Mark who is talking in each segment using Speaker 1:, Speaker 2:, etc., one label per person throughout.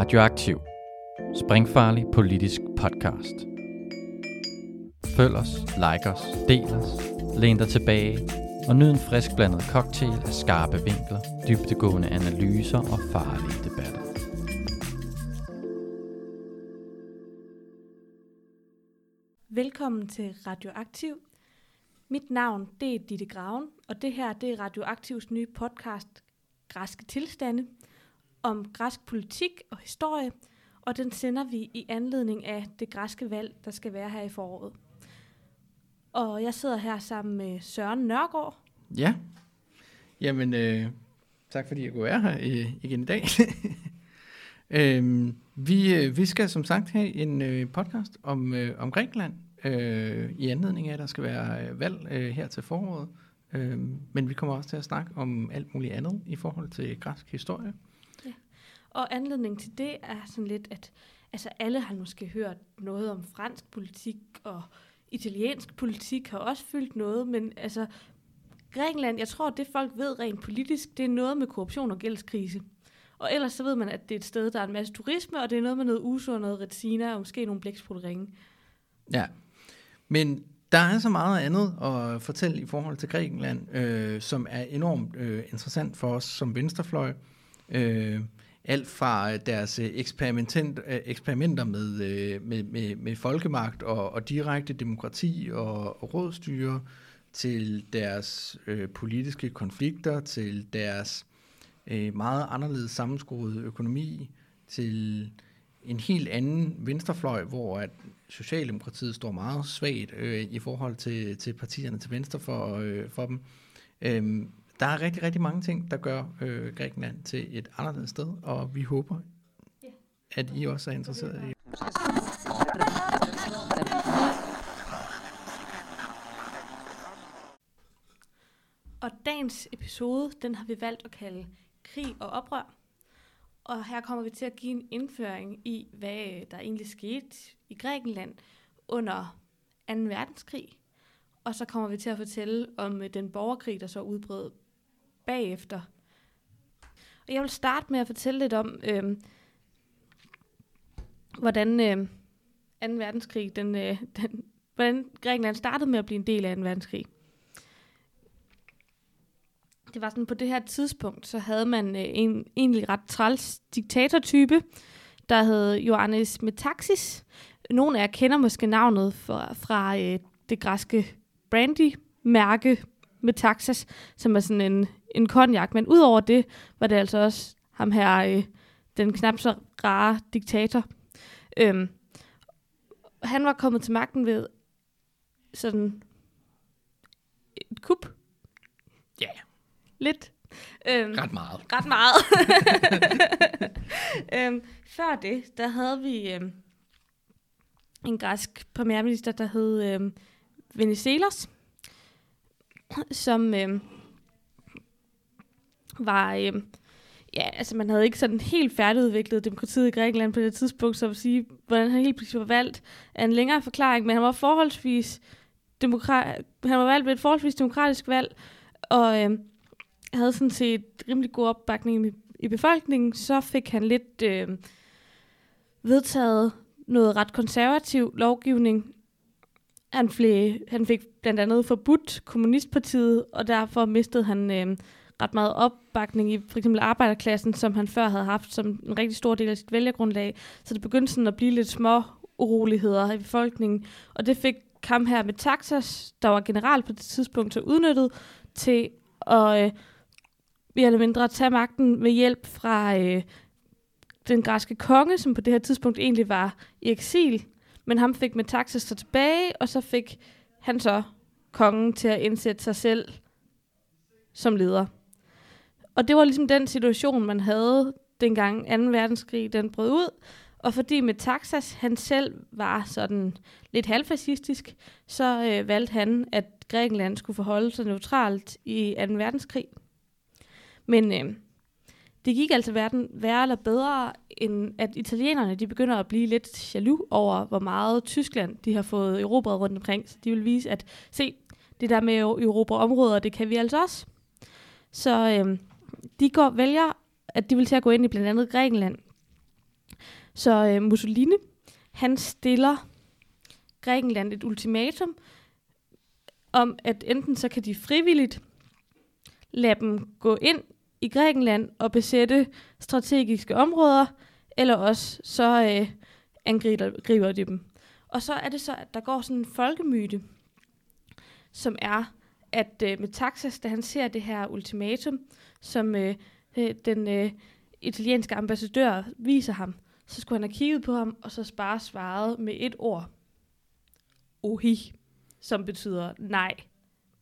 Speaker 1: Radioaktiv. Springfarlig politisk podcast. Følg os, like os, del os, læn dig tilbage og nyd en frisk blandet cocktail af skarpe vinkler, dybtegående analyser og farlige debatter.
Speaker 2: Velkommen til Radioaktiv. Mit navn det er Ditte Graven, og det her det er Radioaktivs nye podcast, Græske Tilstande, om græsk politik og historie, og den sender vi i anledning af det græske valg, der skal være her i foråret. Og jeg sidder her sammen med Søren Nørgaard.
Speaker 3: Ja, jamen øh, tak fordi jeg kunne være her øh, igen i dag. øh, vi, øh, vi skal som sagt have en øh, podcast om, øh, om Grækenland, øh, i anledning af, at der skal være øh, valg øh, her til foråret. Øh, men vi kommer også til at snakke om alt muligt andet i forhold til græsk historie.
Speaker 2: Og anledningen til det er sådan lidt, at altså alle har måske hørt noget om fransk politik, og italiensk politik har også fyldt noget, men altså Grækenland, jeg tror, det folk ved rent politisk, det er noget med korruption og gældskrise. Og ellers så ved man, at det er et sted, der er en masse turisme, og det er noget med noget uso og noget retina, og måske nogle blæksprutteringe.
Speaker 3: Ja, men der er så meget andet at fortælle i forhold til Grækenland, øh, som er enormt øh, interessant for os som venstrefløj. Øh, alt fra øh, deres øh, eksperiment, øh, eksperimenter med, med, med, med folkemagt og, og direkte demokrati og, og rådstyre, til deres øh, politiske konflikter, til deres øh, meget anderledes sammenskruede økonomi, til en helt anden venstrefløj, hvor at Socialdemokratiet står meget svagt øh, i forhold til, til partierne til venstre for, øh, for dem. Øhm, der er rigtig, rigtig mange ting, der gør øh, Grækenland til et anderledes sted, og vi håber, at I også er interesseret i.
Speaker 2: Og dagens episode, den har vi valgt at kalde Krig og oprør. Og her kommer vi til at give en indføring i, hvad der egentlig skete i Grækenland under 2. verdenskrig. Og så kommer vi til at fortælle om den borgerkrig, der så udbrød bagefter. Og jeg vil starte med at fortælle lidt om, øh, hvordan øh, 2. verdenskrig, den, øh, den, hvordan Grækenland startede med at blive en del af 2. verdenskrig. Det var sådan, på det her tidspunkt, så havde man øh, en egentlig ret træls diktatortype, der hed Ioannis Metaxis. Nogle af jer kender måske navnet fra, fra øh, det græske brandy-mærke Metaxas, som er sådan en, en konjak. Men udover det, var det altså også ham her, øh, den knap så rare diktator. Øhm, han var kommet til magten ved sådan et kup.
Speaker 3: Ja, yeah.
Speaker 2: Lidt.
Speaker 3: Øhm, ret meget.
Speaker 2: Ret meget. øhm, før det, der havde vi øhm, en græsk premierminister, der hed øhm, Venizelos, som øhm, var... Øh, ja, altså man havde ikke sådan helt færdigudviklet demokratiet i Grækenland på det tidspunkt, så at sige, hvordan han helt pludselig var valgt, er en længere forklaring, men han var forholdsvis demokrat, han var valgt ved et forholdsvis demokratisk valg, og øh, havde sådan set rimelig god opbakning i, i befolkningen, så fik han lidt øh, vedtaget noget ret konservativ lovgivning. Han, flæ, han fik blandt andet forbudt kommunistpartiet, og derfor mistede han øh, ret meget opbakning i for eksempel arbejderklassen, som han før havde haft som en rigtig stor del af sit vælgergrundlag. Så det begyndte sådan at blive lidt små uroligheder i befolkningen, og det fik kamp her med Taxas, der var general på det tidspunkt, så udnyttet til at øh, mere eller mindre tage magten med hjælp fra øh, den græske konge, som på det her tidspunkt egentlig var i eksil. Men ham fik med Taxas så tilbage, og så fik han så kongen til at indsætte sig selv som leder. Og det var ligesom den situation, man havde dengang 2. verdenskrig den brød ud. Og fordi Metaxas han selv var sådan lidt halvfascistisk, så øh, valgte han, at Grækenland skulle forholde sig neutralt i 2. verdenskrig. Men øh, det gik altså verden værre eller bedre, end at italienerne de begynder at blive lidt jaloux over, hvor meget Tyskland de har fået erobret rundt omkring. Så de vil vise, at se, det der med Europa områder, det kan vi altså også. Så øh, de går, vælger, at de vil til at gå ind i blandt andet Grækenland. Så øh, Mussolini, han stiller Grækenland et ultimatum om, at enten så kan de frivilligt lade dem gå ind i Grækenland og besætte strategiske områder, eller også så øh, angriber de dem. Og så er det så, at der går sådan en folkemyte, som er, at øh, Metaxas, da han ser det her ultimatum, som øh, øh, den øh, italienske ambassadør viser ham, så skulle han have kigget på ham, og så bare svaret med et ord. Ohi, som betyder nej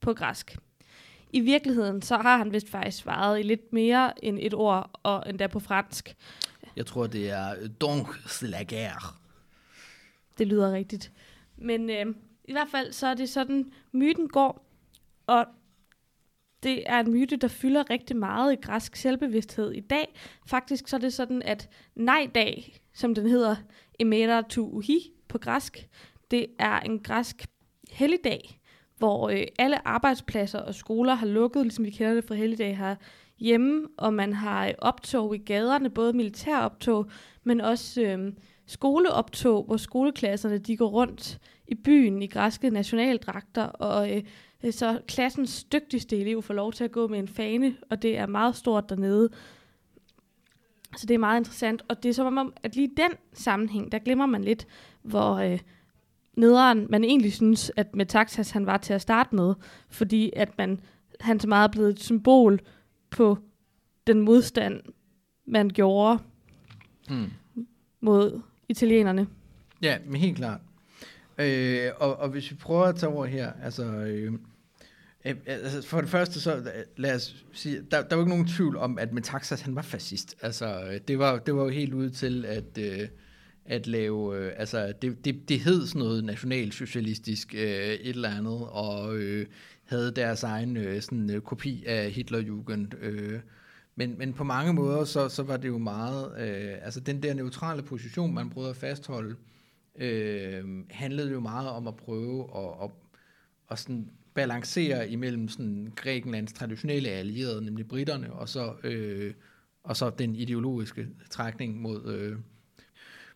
Speaker 2: på græsk. I virkeligheden, så har han vist faktisk svaret i lidt mere end et ord, og endda på fransk.
Speaker 3: Jeg tror, det er donc c'est la guerre.
Speaker 2: Det lyder rigtigt. Men øh, i hvert fald, så er det sådan, myten går, og det er en myte, der fylder rigtig meget i græsk selvbevidsthed i dag. Faktisk så er det sådan, at nej-dag, som den hedder, emera tu uhi på græsk, det er en græsk helligdag, hvor øh, alle arbejdspladser og skoler har lukket, ligesom vi kender det fra helligdag her hjemme, og man har øh, optog i gaderne, både militæroptog, men også øh, skoleoptog, hvor skoleklasserne de går rundt i byen i græske nationaldragter, og øh, så klassens dygtigste elev får lov til at gå med en fane, og det er meget stort dernede. Så det er meget interessant, og det er som om, at lige den sammenhæng, der glemmer man lidt, hvor øh, nederen man egentlig synes, at Metaxas han var til at starte med, fordi at man, han så meget er blevet et symbol på den modstand, man gjorde
Speaker 3: Hmm.
Speaker 2: mod italienerne.
Speaker 3: Ja, men helt klart. Øh, og, og hvis vi prøver at tage over her, altså, øh, øh, altså for det første så, øh, lad os sige, der, der var ikke nogen tvivl om, at Metaxas han var fascist. Altså, øh, det var, det var jo helt ude til at, øh, at lave, øh, altså, det, det, det hed sådan noget nationalsocialistisk øh, et eller andet, og øh, havde deres egen øh, sådan, øh, kopi af Hitlerjugend. Øh, men, men på mange måder, så, så var det jo meget, øh, altså den der neutrale position, man prøvede at fastholde, øh, handlede jo meget om at prøve at, at, at sådan balancere imellem sådan Grækenlands traditionelle allierede, nemlig britterne, og så, øh, og så den ideologiske trækning mod, øh,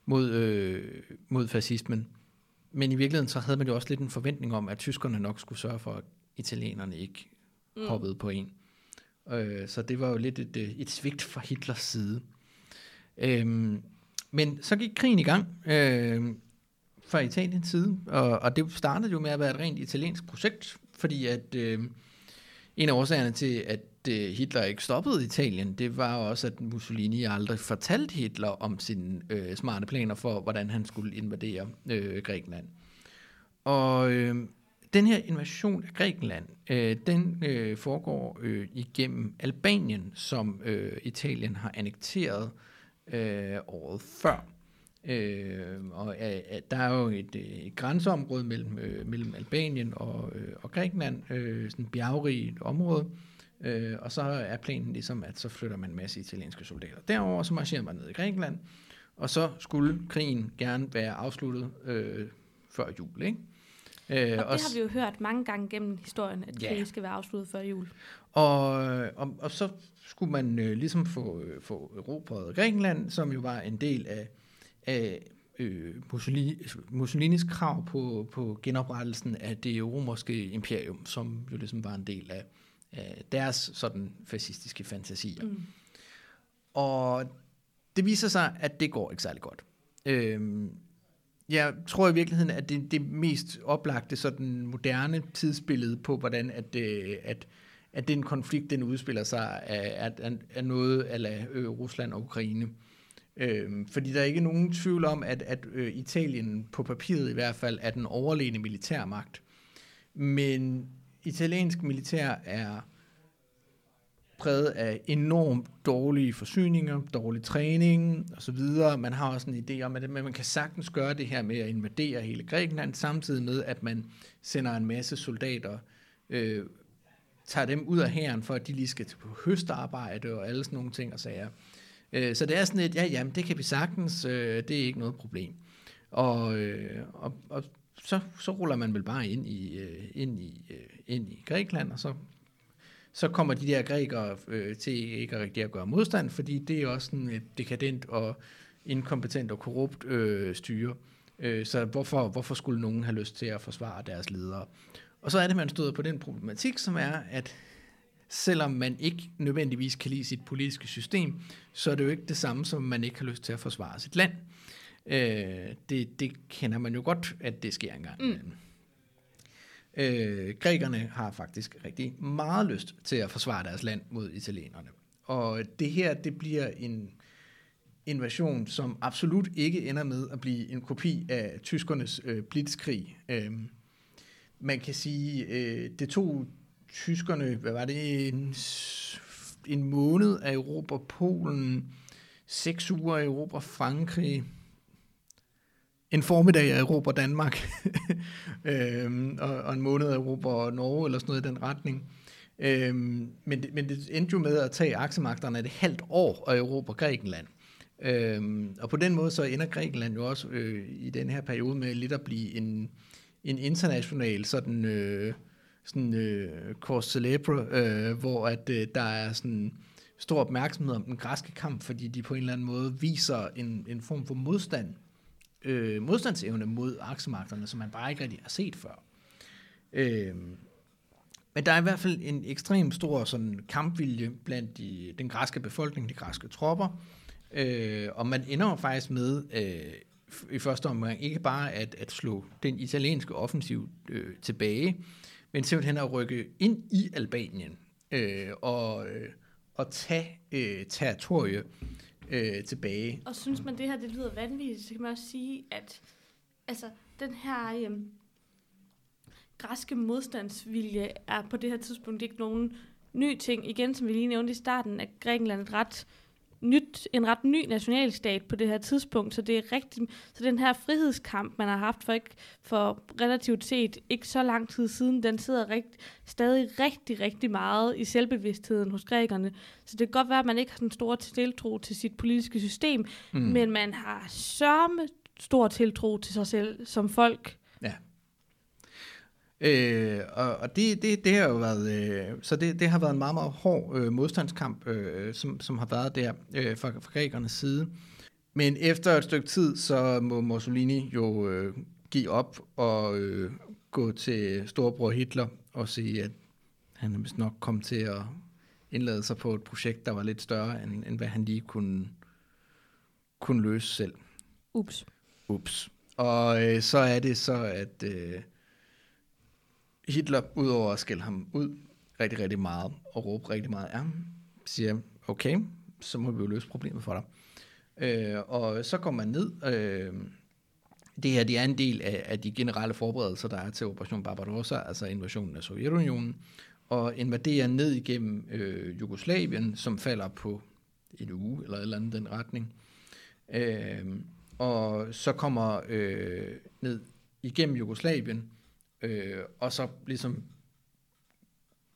Speaker 3: mod, øh, mod fascismen. Men i virkeligheden så havde man jo også lidt en forventning om, at tyskerne nok skulle sørge for, at italienerne ikke mm. hoppede på en. Øh, så det var jo lidt et, øh, et svigt fra Hitlers side. Øhm, men så gik krigen i gang øh, fra Italiens side, og, og det startede jo med at være et rent italiensk projekt, fordi at øh, en af årsagerne til, at øh, Hitler ikke stoppede Italien, det var også, at Mussolini aldrig fortalte Hitler om sine øh, smarte planer for, hvordan han skulle invadere øh, Grækenland. Og øh, den her invasion af Grækenland, øh, den øh, foregår øh, igennem Albanien, som øh, Italien har annekteret øh, året før. Øh, og øh, der er jo et, øh, et grænseområde mellem, øh, mellem Albanien og, øh, og Grækenland, øh, sådan et bjergrigt område, øh, og så er planen ligesom, at så flytter man en masse italienske soldater derover, så marcherer man ned i Grækenland, og så skulle krigen gerne være afsluttet øh, før jul, ikke?
Speaker 2: Øh, og det har vi jo hørt mange gange gennem historien, at
Speaker 3: Ja.
Speaker 2: krig skal være afsluttet før jul.
Speaker 3: Og, og, og så skulle man øh, ligesom få, øh, få erobret Grækenland, som jo var en del af, af øh, Mussolini, Mussolinis krav på, på genoprettelsen af det romerske imperium, som jo ligesom var en del af, af deres sådan fascistiske fantasier.
Speaker 2: Mm.
Speaker 3: Og det viser sig, at det går ikke særlig godt. Øhm, jeg tror i virkeligheden, at det, det mest oplagte sådan moderne tidsbillede på, hvordan at, øh, at, at den konflikt, den udspiller sig, er, er, er noget af øh, Rusland og Ukraine. Øh, fordi der er ikke nogen tvivl om, at, at øh, Italien på papiret i hvert fald er den overlegne militærmagt. Men italiensk militær er præget af enormt dårlige forsyninger, dårlig træning osv. Man har også en idé om, at man kan sagtens gøre det her med at invadere hele Grækenland, samtidig med, at man sender en masse soldater, øh, tager dem ud af hæren, for at de lige skal til på høstarbejde og alle sådan nogle ting og sager. Øh, så det er sådan et, ja, jamen, det kan vi sagtens, øh, det er ikke noget problem. Og, øh, og, og så, så ruller man vel bare ind i, øh, ind i, øh, ind i Grækenland, og så så kommer de der grækere øh, til ikke rigtig at gøre modstand, fordi det er også sådan et dekadent og inkompetent og korrupt øh, styre. Øh, så hvorfor, hvorfor skulle nogen have lyst til at forsvare deres ledere? Og så er det, man støder på den problematik, som er, at selvom man ikke nødvendigvis kan lide sit politiske system, så er det jo ikke det samme, som man ikke har lyst til at forsvare sit land. Øh, det, det kender man jo godt, at det sker engang. Mm. Øh, grækerne har faktisk rigtig meget lyst til at forsvare deres land mod italienerne. Og det her, det bliver en invasion, som absolut ikke ender med at blive en kopi af tyskernes øh, blitzkrig. Øh, man kan sige, øh, det tog tyskerne, hvad var det, en, en måned af Europa, Polen, seks uger af Europa, Frankrig, en formiddag af Europa Danmark, øhm, og, og en måned af Europa og Norge, eller sådan noget i den retning. Øhm, men, det, men det endte jo med at tage aksemagterne et det halvt år af Europa Grækenland. Øhm, og på den måde så ender Grækenland jo også øh, i den her periode med lidt at blive en, en international sådan, øh, sådan øh, course celebre, øh, hvor at øh, der er sådan stor opmærksomhed om den græske kamp, fordi de på en eller anden måde viser en, en form for modstand, øh, modstandsevne mod aksemagterne, som man bare ikke rigtig har set før. Øh, men der er i hvert fald en ekstrem stor sådan, kampvilje blandt de, den græske befolkning, de græske tropper, øh, og man ender faktisk med øh, i første omgang ikke bare at, at slå den italienske offensiv øh, tilbage, men simpelthen at rykke ind i Albanien øh, og, øh, og tage øh, territorie øh, tilbage.
Speaker 2: Og synes man, det her det lyder vanvittigt, så kan man også sige, at altså, den her øh, græske modstandsvilje er på det her tidspunkt ikke nogen ny ting. Igen, som vi lige nævnte i starten, at Grækenland er et ret nyt, en ret ny nationalstat på det her tidspunkt, så det er rigtig, så den her frihedskamp, man har haft for, ikke, for relativt set ikke så lang tid siden, den sidder rigt, stadig rigtig, rigtig meget i selvbevidstheden hos grækerne. Så det kan godt være, at man ikke har en stor tiltro til sit politiske system, mm. men man har sørme stor tiltro til sig selv som folk.
Speaker 3: Øh, og og det, det, det har jo været, øh, så det, det har været en meget, meget hård øh, modstandskamp, øh, som, som har været der øh, fra, fra grækernes side. Men efter et stykke tid, så må Mussolini jo øh, give op og øh, gå til storebror Hitler og sige, at han vist nok kom til at indlade sig på et projekt, der var lidt større, end, end hvad han lige kunne, kunne løse selv.
Speaker 2: Ups.
Speaker 3: Ups. Og øh, så er det så, at... Øh, Hitler, udover at skælde ham ud rigtig, rigtig meget, og råbe rigtig meget af ham, siger, okay, så må vi jo løse problemet for dig. Øh, og så kommer man ned. Øh, det her det er en del af, af de generelle forberedelser, der er til Operation Barbarossa, altså invasionen af Sovjetunionen, og invaderer ned igennem øh, Jugoslavien, som falder på en uge eller et eller andet den retning. Øh, og så kommer øh, ned igennem Jugoslavien, øh, og så ligesom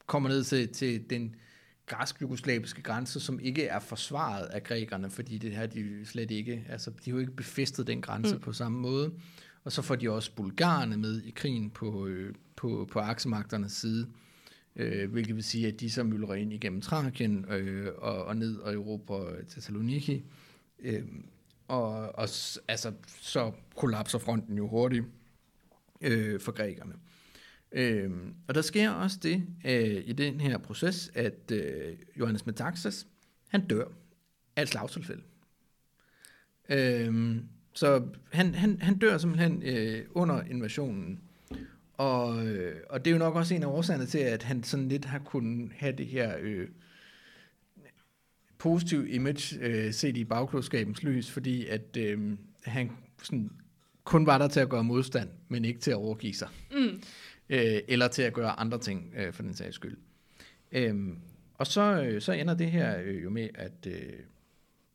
Speaker 3: kommer ned til, til den græsk-jugoslaviske grænse, som ikke er forsvaret af grækerne, fordi det her de slet ikke, altså de har jo ikke befæstet den grænse mm. på samme måde. Og så får de også bulgarerne med i krigen på, øh, på, på aksemagternes side, øh, hvilket vil sige, at de så mylder ind igennem Trakien øh, og, og ned og Europa til Thessaloniki. Øh, og, og altså, så kollapser fronten jo hurtigt øh, for grækerne. Øh, og der sker også det øh, i den her proces, at øh, Johannes Metaxas, han dør af et slagtilfælde. Øh, så han, han, han dør simpelthen øh, under invasionen. Og, øh, og det er jo nok også en af årsagerne til, at han sådan lidt har kunnet have det her øh, positive image øh, set i bagklodskabens lys, fordi at øh, han sådan kun var der til at gøre modstand, men ikke til at overgive sig. Mm. Øh, eller til at gøre andre ting, øh, for den sags skyld. Øhm, og så, øh, så ender det her øh, jo med, at, øh,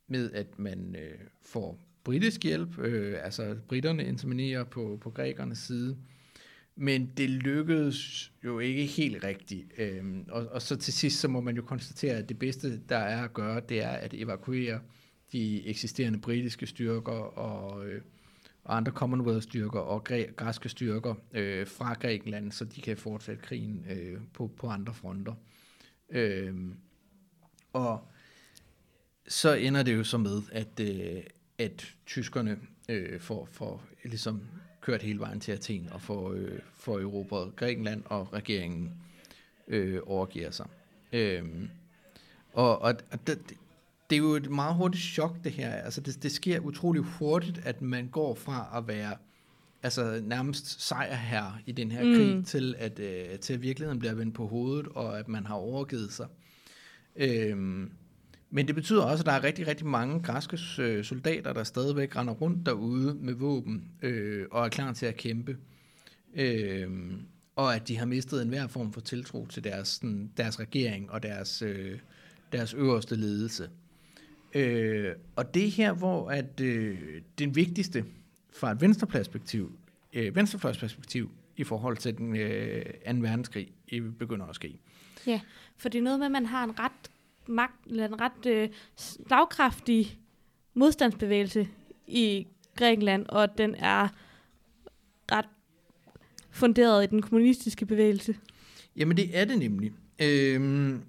Speaker 3: med, at man øh, får britisk hjælp, øh, altså britterne intervenerer på, på grækernes side, men det lykkedes jo ikke helt rigtigt. Øhm, og, og så til sidst, så må man jo konstatere, at det bedste, der er at gøre, det er at evakuere de eksisterende britiske styrker og... Øh, og andre Commonwealth-styrker og græ- græske styrker øh, fra Grækenland, så de kan fortsætte krigen øh, på, på andre fronter. Øh, og så ender det jo så med, at, øh, at tyskerne øh, får, får ligesom kørt hele vejen til Athen og får, øh, får erobret Grækenland, og regeringen øh, overgiver sig. Øh, og og det, det er jo et meget hurtigt chok, det her. Altså, det, det sker utrolig hurtigt, at man går fra at være altså nærmest sejrherre i den her mm. krig, til at, øh, til at virkeligheden bliver vendt på hovedet, og at man har overgivet sig. Øhm, men det betyder også, at der er rigtig, rigtig mange græske øh, soldater, der stadigvæk render rundt derude med våben øh, og er klar til at kæmpe. Øhm, og at de har mistet enhver form for tiltro til deres, sådan, deres regering og deres, øh, deres øverste ledelse. Øh, og det er her, hvor at øh, den vigtigste fra et venstreperspektiv, øh, venstrefløjsperspektiv i forhold til den øh, 2. verdenskrig begynder at ske.
Speaker 2: Ja, for det er noget med, at man har en ret magt, eller en ret øh, slagkraftig modstandsbevægelse i Grækenland, og den er ret funderet i den kommunistiske bevægelse.
Speaker 3: Jamen det er det nemlig. Øhm,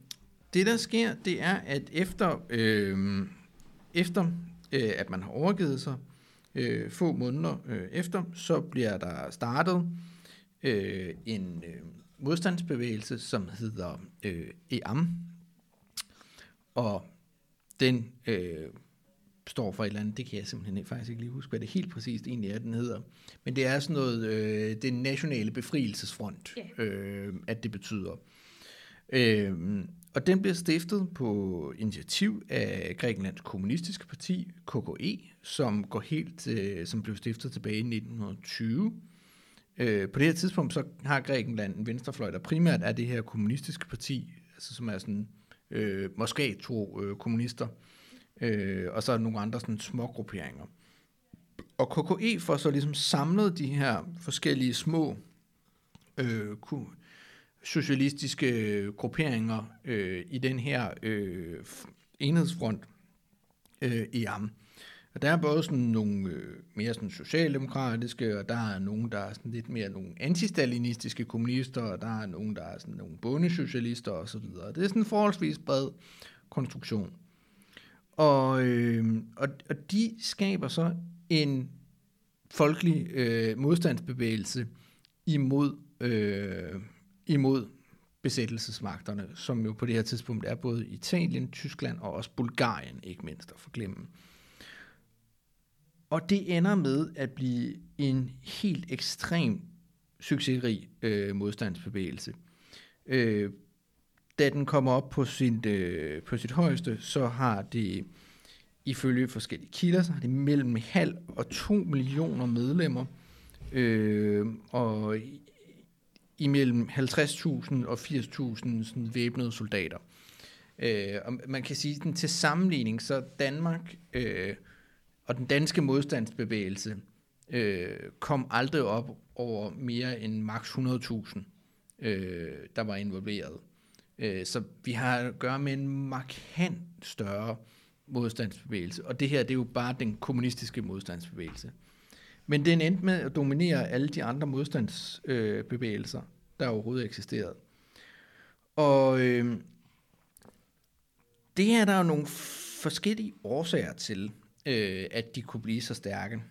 Speaker 3: det der sker, det er, at efter, øhm, efter øh, at man har overgivet sig, øh, få måneder øh, efter, så bliver der startet øh, en øh, modstandsbevægelse, som hedder øh, EAM, og den øh, står for et eller andet, det kan jeg simpelthen faktisk ikke lige huske, hvad det helt præcist egentlig er, den hedder. Men det er sådan noget, øh, det nationale befrielsesfront, yeah. øh, at det betyder. Øh, og den blev stiftet på initiativ af Grækenlands Kommunistiske Parti, KKE, som går helt, øh, som blev stiftet tilbage i 1920. Øh, på det her tidspunkt så har Grækenland en venstrefløj, der primært er det her kommunistiske parti, altså som er sådan øh, måske to øh, kommunister, øh, og så er der nogle andre sådan små grupperinger. Og KKE får så ligesom samlet de her forskellige små øh, socialistiske øh, grupperinger øh, i den her øh, enhedsfront øh, i ham. Og der er både sådan nogle øh, mere sådan socialdemokratiske, og der er nogle, der er sådan lidt mere nogle antistalinistiske kommunister, og der er nogle, der er sådan nogle bondesocialister osv. Det er sådan en forholdsvis bred konstruktion. Og, øh, og, og de skaber så en folkelig øh, modstandsbevægelse imod, øh, imod besættelsesmagterne, som jo på det her tidspunkt er både Italien, Tyskland og også Bulgarien, ikke mindst at forglemme. Og det ender med at blive en helt ekstrem succesrig øh, modstandsbevægelse. Øh, da den kommer op på, sin, øh, på sit højeste, så har det ifølge forskellige kilder, så har det mellem halv og to millioner medlemmer, øh, og imellem 50.000 og 80.000 væbnede soldater. Øh, og man kan sige, at til sammenligning, så Danmark øh, og den danske modstandsbevægelse øh, kom aldrig op over mere end maks 100.000, øh, der var involveret. Øh, så vi har at gøre med en markant større modstandsbevægelse, og det her det er jo bare den kommunistiske modstandsbevægelse. Men den endte med at dominere alle de andre modstandsbevægelser, øh, der overhovedet eksisterede. Og øh, det er der jo nogle forskellige årsager til, øh, at de kunne blive så stærke.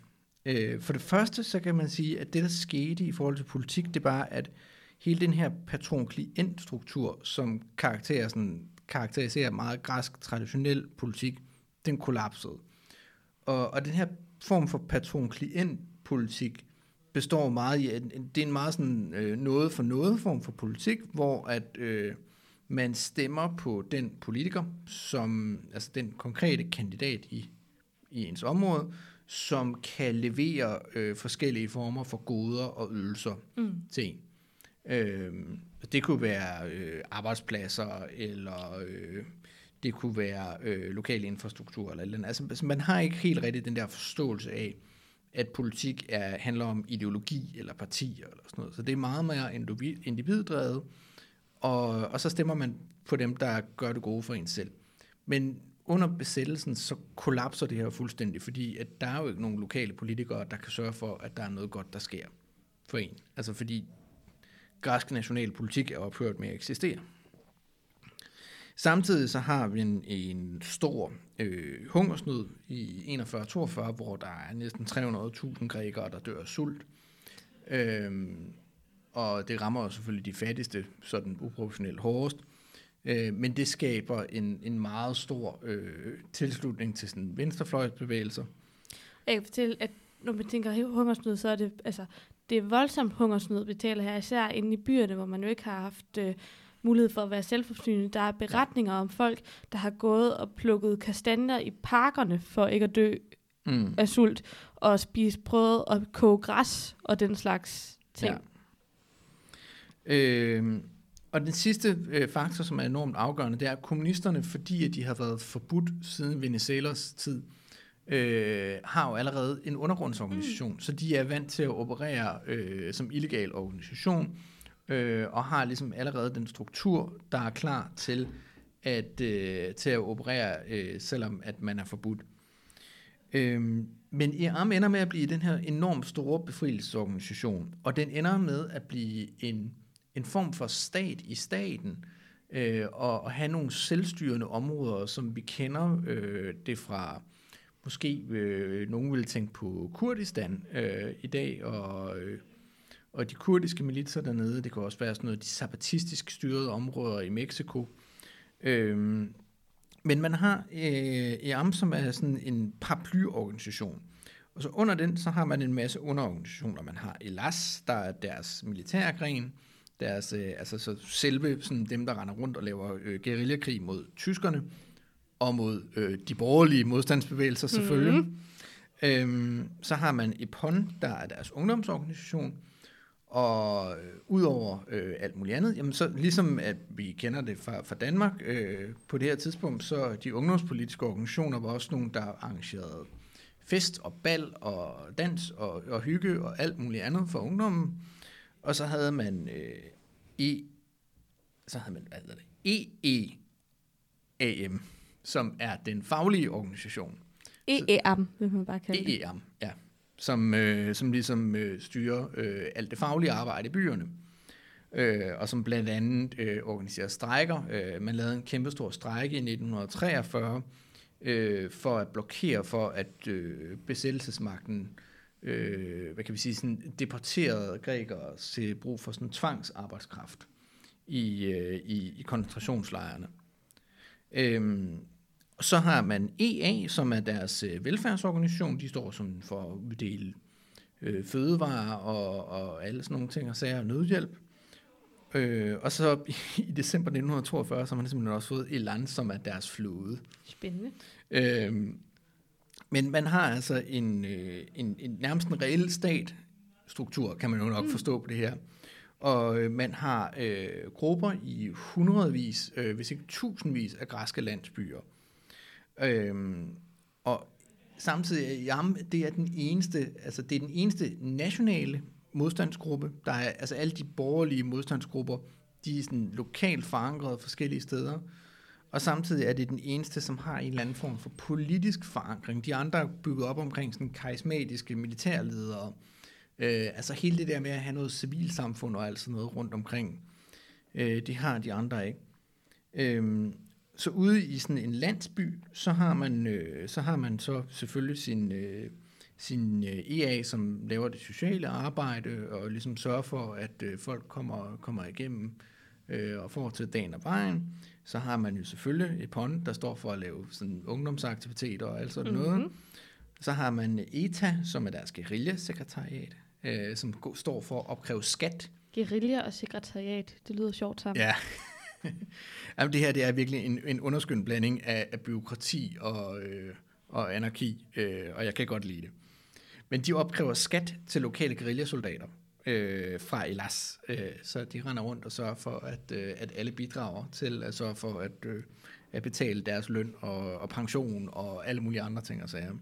Speaker 3: Øh, for det første, så kan man sige, at det, der skete i forhold til politik, det er bare, at hele den her patron-klient-struktur, som karakterer, sådan, karakteriserer meget græsk traditionel politik, den kollapsede. Og, og den her form for patron-klient-politik består meget i, at det er en meget sådan øh, noget for noget form for politik, hvor at øh, man stemmer på den politiker, som, altså den konkrete kandidat i, i ens område, som kan levere øh, forskellige former for goder og ydelser mm. til en. Øh, det kunne være øh, arbejdspladser, eller øh, det kunne være øh, lokal infrastruktur, eller, eller altså, altså man har ikke helt rigtigt den der forståelse af, at politik er, handler om ideologi eller partier eller sådan noget. Så det er meget mere individdrevet, og, og så stemmer man på dem, der gør det gode for en selv. Men under besættelsen, så kollapser det her fuldstændig, fordi at der er jo ikke nogen lokale politikere, der kan sørge for, at der er noget godt, der sker for en. Altså fordi græsk nationalpolitik er ophørt med at eksistere. Samtidig så har vi en, en stor øh, hungersnød i 41-42, hvor der er næsten 300.000 grækere, der dør af sult. Øhm, og det rammer selvfølgelig de fattigste sådan uproportionelt hårdest. Øh, men det skaber en, en meget stor øh, tilslutning til sådan venstrefløjsbevægelser.
Speaker 2: Jeg kan fortælle, at når man tænker hungersnød, så er det, altså, det er voldsomt hungersnød, vi taler her, især inde i byerne, hvor man jo ikke har haft øh, mulighed for at være selvforsynende. Der er beretninger om folk, der har gået og plukket kastanjer i parkerne for ikke at dø mm. af sult, og spise prøvet at koge græs og den slags ting.
Speaker 3: Ja. Øh, og den sidste øh, faktor, som er enormt afgørende, det er, at kommunisterne, fordi at de har været forbudt siden Venizelos tid, øh, har jo allerede en undergrundsorganisation, mm. så de er vant til at operere øh, som illegal organisation, øh, og har ligesom allerede den struktur, der er klar til at, øh, til at operere, øh, selvom at man er forbudt. Øh, men IRAM ender med at blive den her enormt store befrielsesorganisation, og den ender med at blive en, en form for stat i staten, øh, og, og have nogle selvstyrende områder, som vi kender øh, det fra måske øh, nogen vil tænke på Kurdistan øh, i dag, og, øh, og de kurdiske militser dernede, det kan også være sådan noget de zappatistisk styrede områder i Mexico. Øh, men man har øh, EAM, som er sådan en paraplyorganisation. Og så under den, så har man en masse underorganisationer. Man har ELAS, der er deres militærgren, deres, øh, altså så selve sådan dem, der render rundt og laver øh, guerillakrig mod tyskerne og mod øh, de borgerlige modstandsbevægelser selvfølgelig. Mm-hmm. Øhm, så har man EPON, der er deres ungdomsorganisation, og øh, udover øh, alt muligt andet, jamen så ligesom at vi kender det fra, fra Danmark øh, på det her tidspunkt, så de ungdomspolitiske organisationer var også nogle, der arrangerede fest og bal og dans og, og hygge og alt muligt andet for ungdommen. Og så havde man øh, E, så havde man, hvad hedder det, EEAM, som er den faglige organisation.
Speaker 2: EEAM, vil man bare kalde
Speaker 3: det. EEAM, ja. Som, øh, som ligesom øh, styrer øh, alt det faglige arbejde i byerne. Øh, og som blandt andet øh, organiserer strejker. Øh, man lavede en kæmpestor strejke i 1943 øh, for at blokere for, at øh, besættelsesmagten øh, hvad kan vi sige, sådan deporterede grækere til brug for sådan tvangsarbejdskraft i, øh, i, i koncentrationslejrene. Øhm, og så har man EA, som er deres øh, velfærdsorganisation. De står som for at uddele øh, fødevarer og, og alle sådan nogle ting og sager og nødhjælp. Øh, og så i december 1942, så har man simpelthen også fået Elan, som er deres flåde.
Speaker 2: Spændende.
Speaker 3: Øh, men man har altså en, øh, en, en nærmest en reel stat-struktur, kan man jo nok mm. forstå på det her. Og øh, man har øh, grupper i hundredvis, øh, hvis ikke tusindvis af græske landsbyer. Øhm, og samtidig, jam, det er den eneste, altså det er den eneste nationale modstandsgruppe. Der er altså alle de borgerlige modstandsgrupper, de er sådan lokalt forankret forskellige steder. Og samtidig er det den eneste, som har en eller anden form for politisk forankring. De andre er bygget op omkring sådan karismatiske militærledere. Øh, altså hele det der med at have noget civilsamfund og alt sådan noget rundt omkring, øh, det har de andre ikke. Øh, så ude i sådan en landsby, så har man, øh, så, har man så selvfølgelig sin, øh, sin øh, EA, som laver det sociale arbejde og ligesom sørger for, at øh, folk kommer, kommer igennem øh, og får til dagen og vejen. Så har man jo selvfølgelig et pond, der står for at lave sådan ungdomsaktiviteter og alt sådan mm-hmm. noget. Så har man ETA, som er deres guerilla-sekretariat, øh, som står for at opkræve skat.
Speaker 2: Guerilla og sekretariat, det lyder sjovt sammen.
Speaker 3: Ja. Jamen, det her det er virkelig en, en underskøn blanding af, af byråkrati og, øh, og anarki, øh, og jeg kan godt lide det. Men de opkræver skat til lokale guerillasoldater øh, fra Elas, øh, så de render rundt og sørger for, at, øh, at alle bidrager til at sørge for at, øh, at betale deres løn og, og pension og alle mulige andre ting og sager.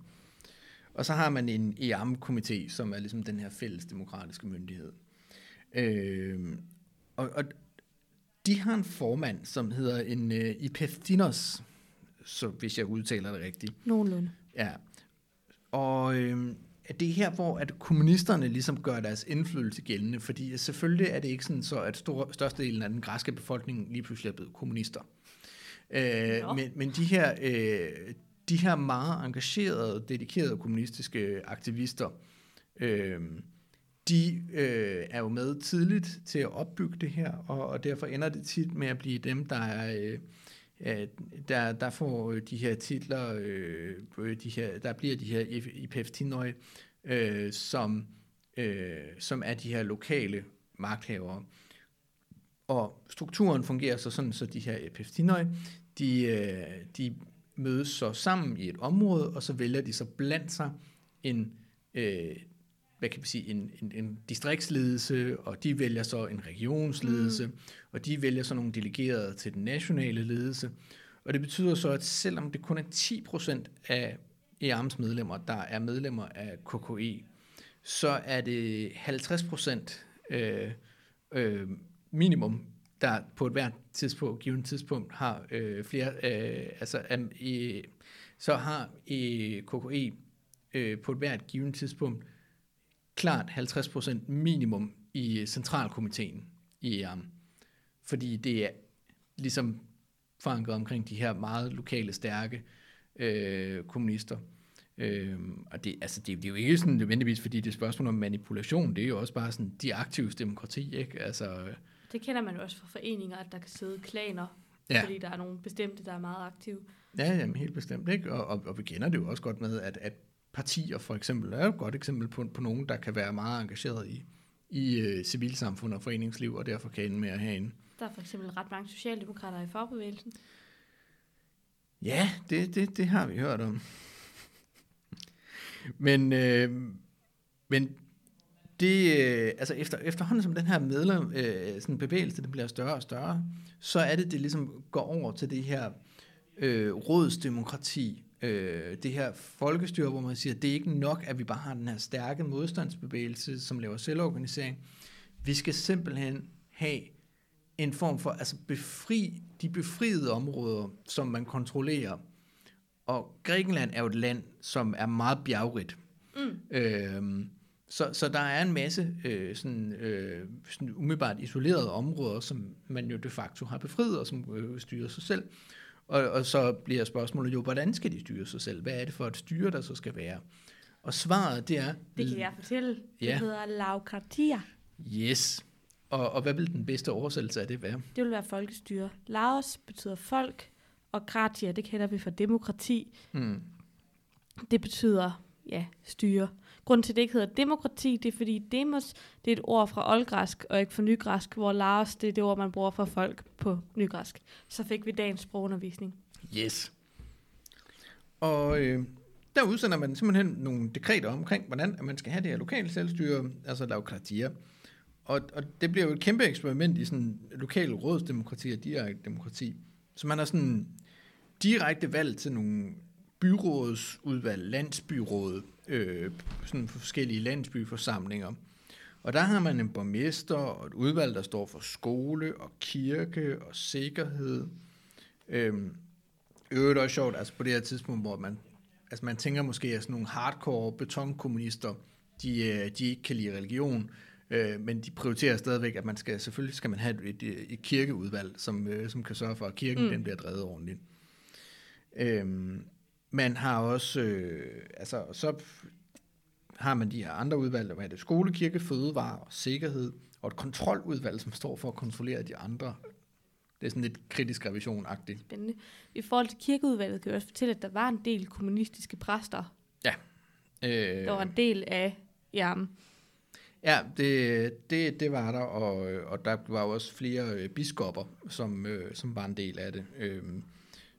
Speaker 3: Og så har man en EAM-komité, som er ligesom den her fælles demokratiske myndighed. Øh, og, og de har en formand, som hedder en uh, Ipeftinos, så hvis jeg udtaler det rigtigt.
Speaker 2: Nogenlunde.
Speaker 3: Ja. Og øh, det er her, hvor at kommunisterne ligesom gør deres indflydelse gældende, fordi selvfølgelig er det ikke sådan så, at stor, størstedelen af den græske befolkning lige pludselig er blevet kommunister. Øh, men, men de her, øh, de her meget engagerede, dedikerede kommunistiske aktivister, øh, de øh, er jo med tidligt til at opbygge det her, og, og derfor ender det tit med at blive dem, der er... Øh, der, der får øh, de her titler, øh, øh, de her, der bliver de her IPF Tinøj, øh, som, øh, som er de her lokale magthavere. Og strukturen fungerer så sådan, så de her IPF Tinøj, de, øh, de mødes så sammen i et område, og så vælger de så blandt sig en, øh, hvad kan vi sige, en, en, en distriktsledelse, og de vælger så en regionsledelse, mm. og de vælger så nogle delegerede til den nationale ledelse. Og det betyder så, at selvom det kun er 10% af EARMs medlemmer, der er medlemmer af KKE, så er det 50% øh, øh, minimum, der på et hvert tidspunkt, givet tidspunkt har øh, flere, øh, altså i, så har i KKE øh, på et hvert givet tidspunkt klart 50% minimum i centralkomiteen i ERM. Fordi det er ligesom forankret omkring de her meget lokale, stærke øh, kommunister. Øh, og det, altså det, det er jo ikke sådan nødvendigvis, fordi det er et spørgsmål om manipulation, det er jo også bare sådan de aktive demokrati, ikke? Altså,
Speaker 2: det kender man jo også fra foreninger, at der kan sidde klaner, ja. fordi der er nogle bestemte, der er meget aktive.
Speaker 3: Ja, jamen, helt bestemt, ikke? Og, og, og vi kender det jo også godt med, at, at partier for eksempel er et godt eksempel på, på nogen, der kan være meget engageret i, i uh, civilsamfund og foreningsliv, og derfor kan ende med at have en...
Speaker 2: Der er for eksempel ret mange socialdemokrater i fagbevægelsen.
Speaker 3: Ja, det, det, det har vi hørt om. men, øh, men det, øh, altså efter, efterhånden som den her medlem, øh, sådan bevægelse den bliver større og større, så er det, det ligesom går over til det her øh, rådsdemokrati, øh, det her folkestyre, hvor man siger, at det er ikke nok, at vi bare har den her stærke modstandsbevægelse, som laver selvorganisering. Vi skal simpelthen have en form for, altså befri de befriede områder, som man kontrollerer. Og Grækenland er jo et land, som er meget bjergrigt. Mm. Øh, så, så der er en masse øh, sådan, øh, sådan umiddelbart isolerede områder, som man jo de facto har befriet, og som øh, styrer sig selv. Og, og så bliver spørgsmålet jo, hvordan skal de styre sig selv? Hvad er det for et styre, der så skal være? Og svaret, det er...
Speaker 2: Det kan jeg fortælle. Ja. Det hedder laokratier.
Speaker 3: Yes. Og, og hvad vil den bedste oversættelse af det være?
Speaker 2: Det vil være folkestyre. Laos betyder folk, og kratia, det kender vi fra demokrati. Mm. Det betyder, ja, styre. Grunden til, at det ikke hedder demokrati, det er fordi demos, det er et ord fra oldgræsk og ikke fra nygræsk, hvor laos, det er det ord, man bruger for folk på nygræsk. Så fik vi dagens sprogundervisning.
Speaker 3: Yes. Og øh, der udsender man simpelthen nogle dekreter omkring, hvordan man skal have det her lokale selvstyre, altså laokratier. Og, og det bliver jo et kæmpe eksperiment i sådan lokale rådsdemokrati og direkte demokrati. Så man har sådan direkte valg til nogle byrådsudvalg, landsbyråd, øh, sådan forskellige landsbyforsamlinger. Og der har man en borgmester og et udvalg, der står for skole og kirke og sikkerhed. Øhm, øvrigt også sjovt, altså på det her tidspunkt, hvor man, altså man tænker måske, at sådan nogle hardcore betonkommunister, de, øh, de ikke kan lide religion, øh, men de prioriterer stadigvæk, at man skal, selvfølgelig skal man have et, et, et kirkeudvalg, som, øh, som kan sørge for, at kirken mm. den bliver drevet ordentligt. Øhm, man har også, øh, altså så har man de her andre udvalg, hvad er det, skole, kirke, fødevare og sikkerhed, og et kontroludvalg, som står for at kontrollere de andre. Det er sådan lidt kritisk revision-agtigt.
Speaker 2: Spændende. I forhold til kirkeudvalget kan jeg også fortælle, at der var en del kommunistiske præster.
Speaker 3: Ja.
Speaker 2: Øh, der var en del af ja.
Speaker 3: Ja, det, det, det var der, og, og der var også flere øh, biskopper, som, øh, som var en del af det. Øh,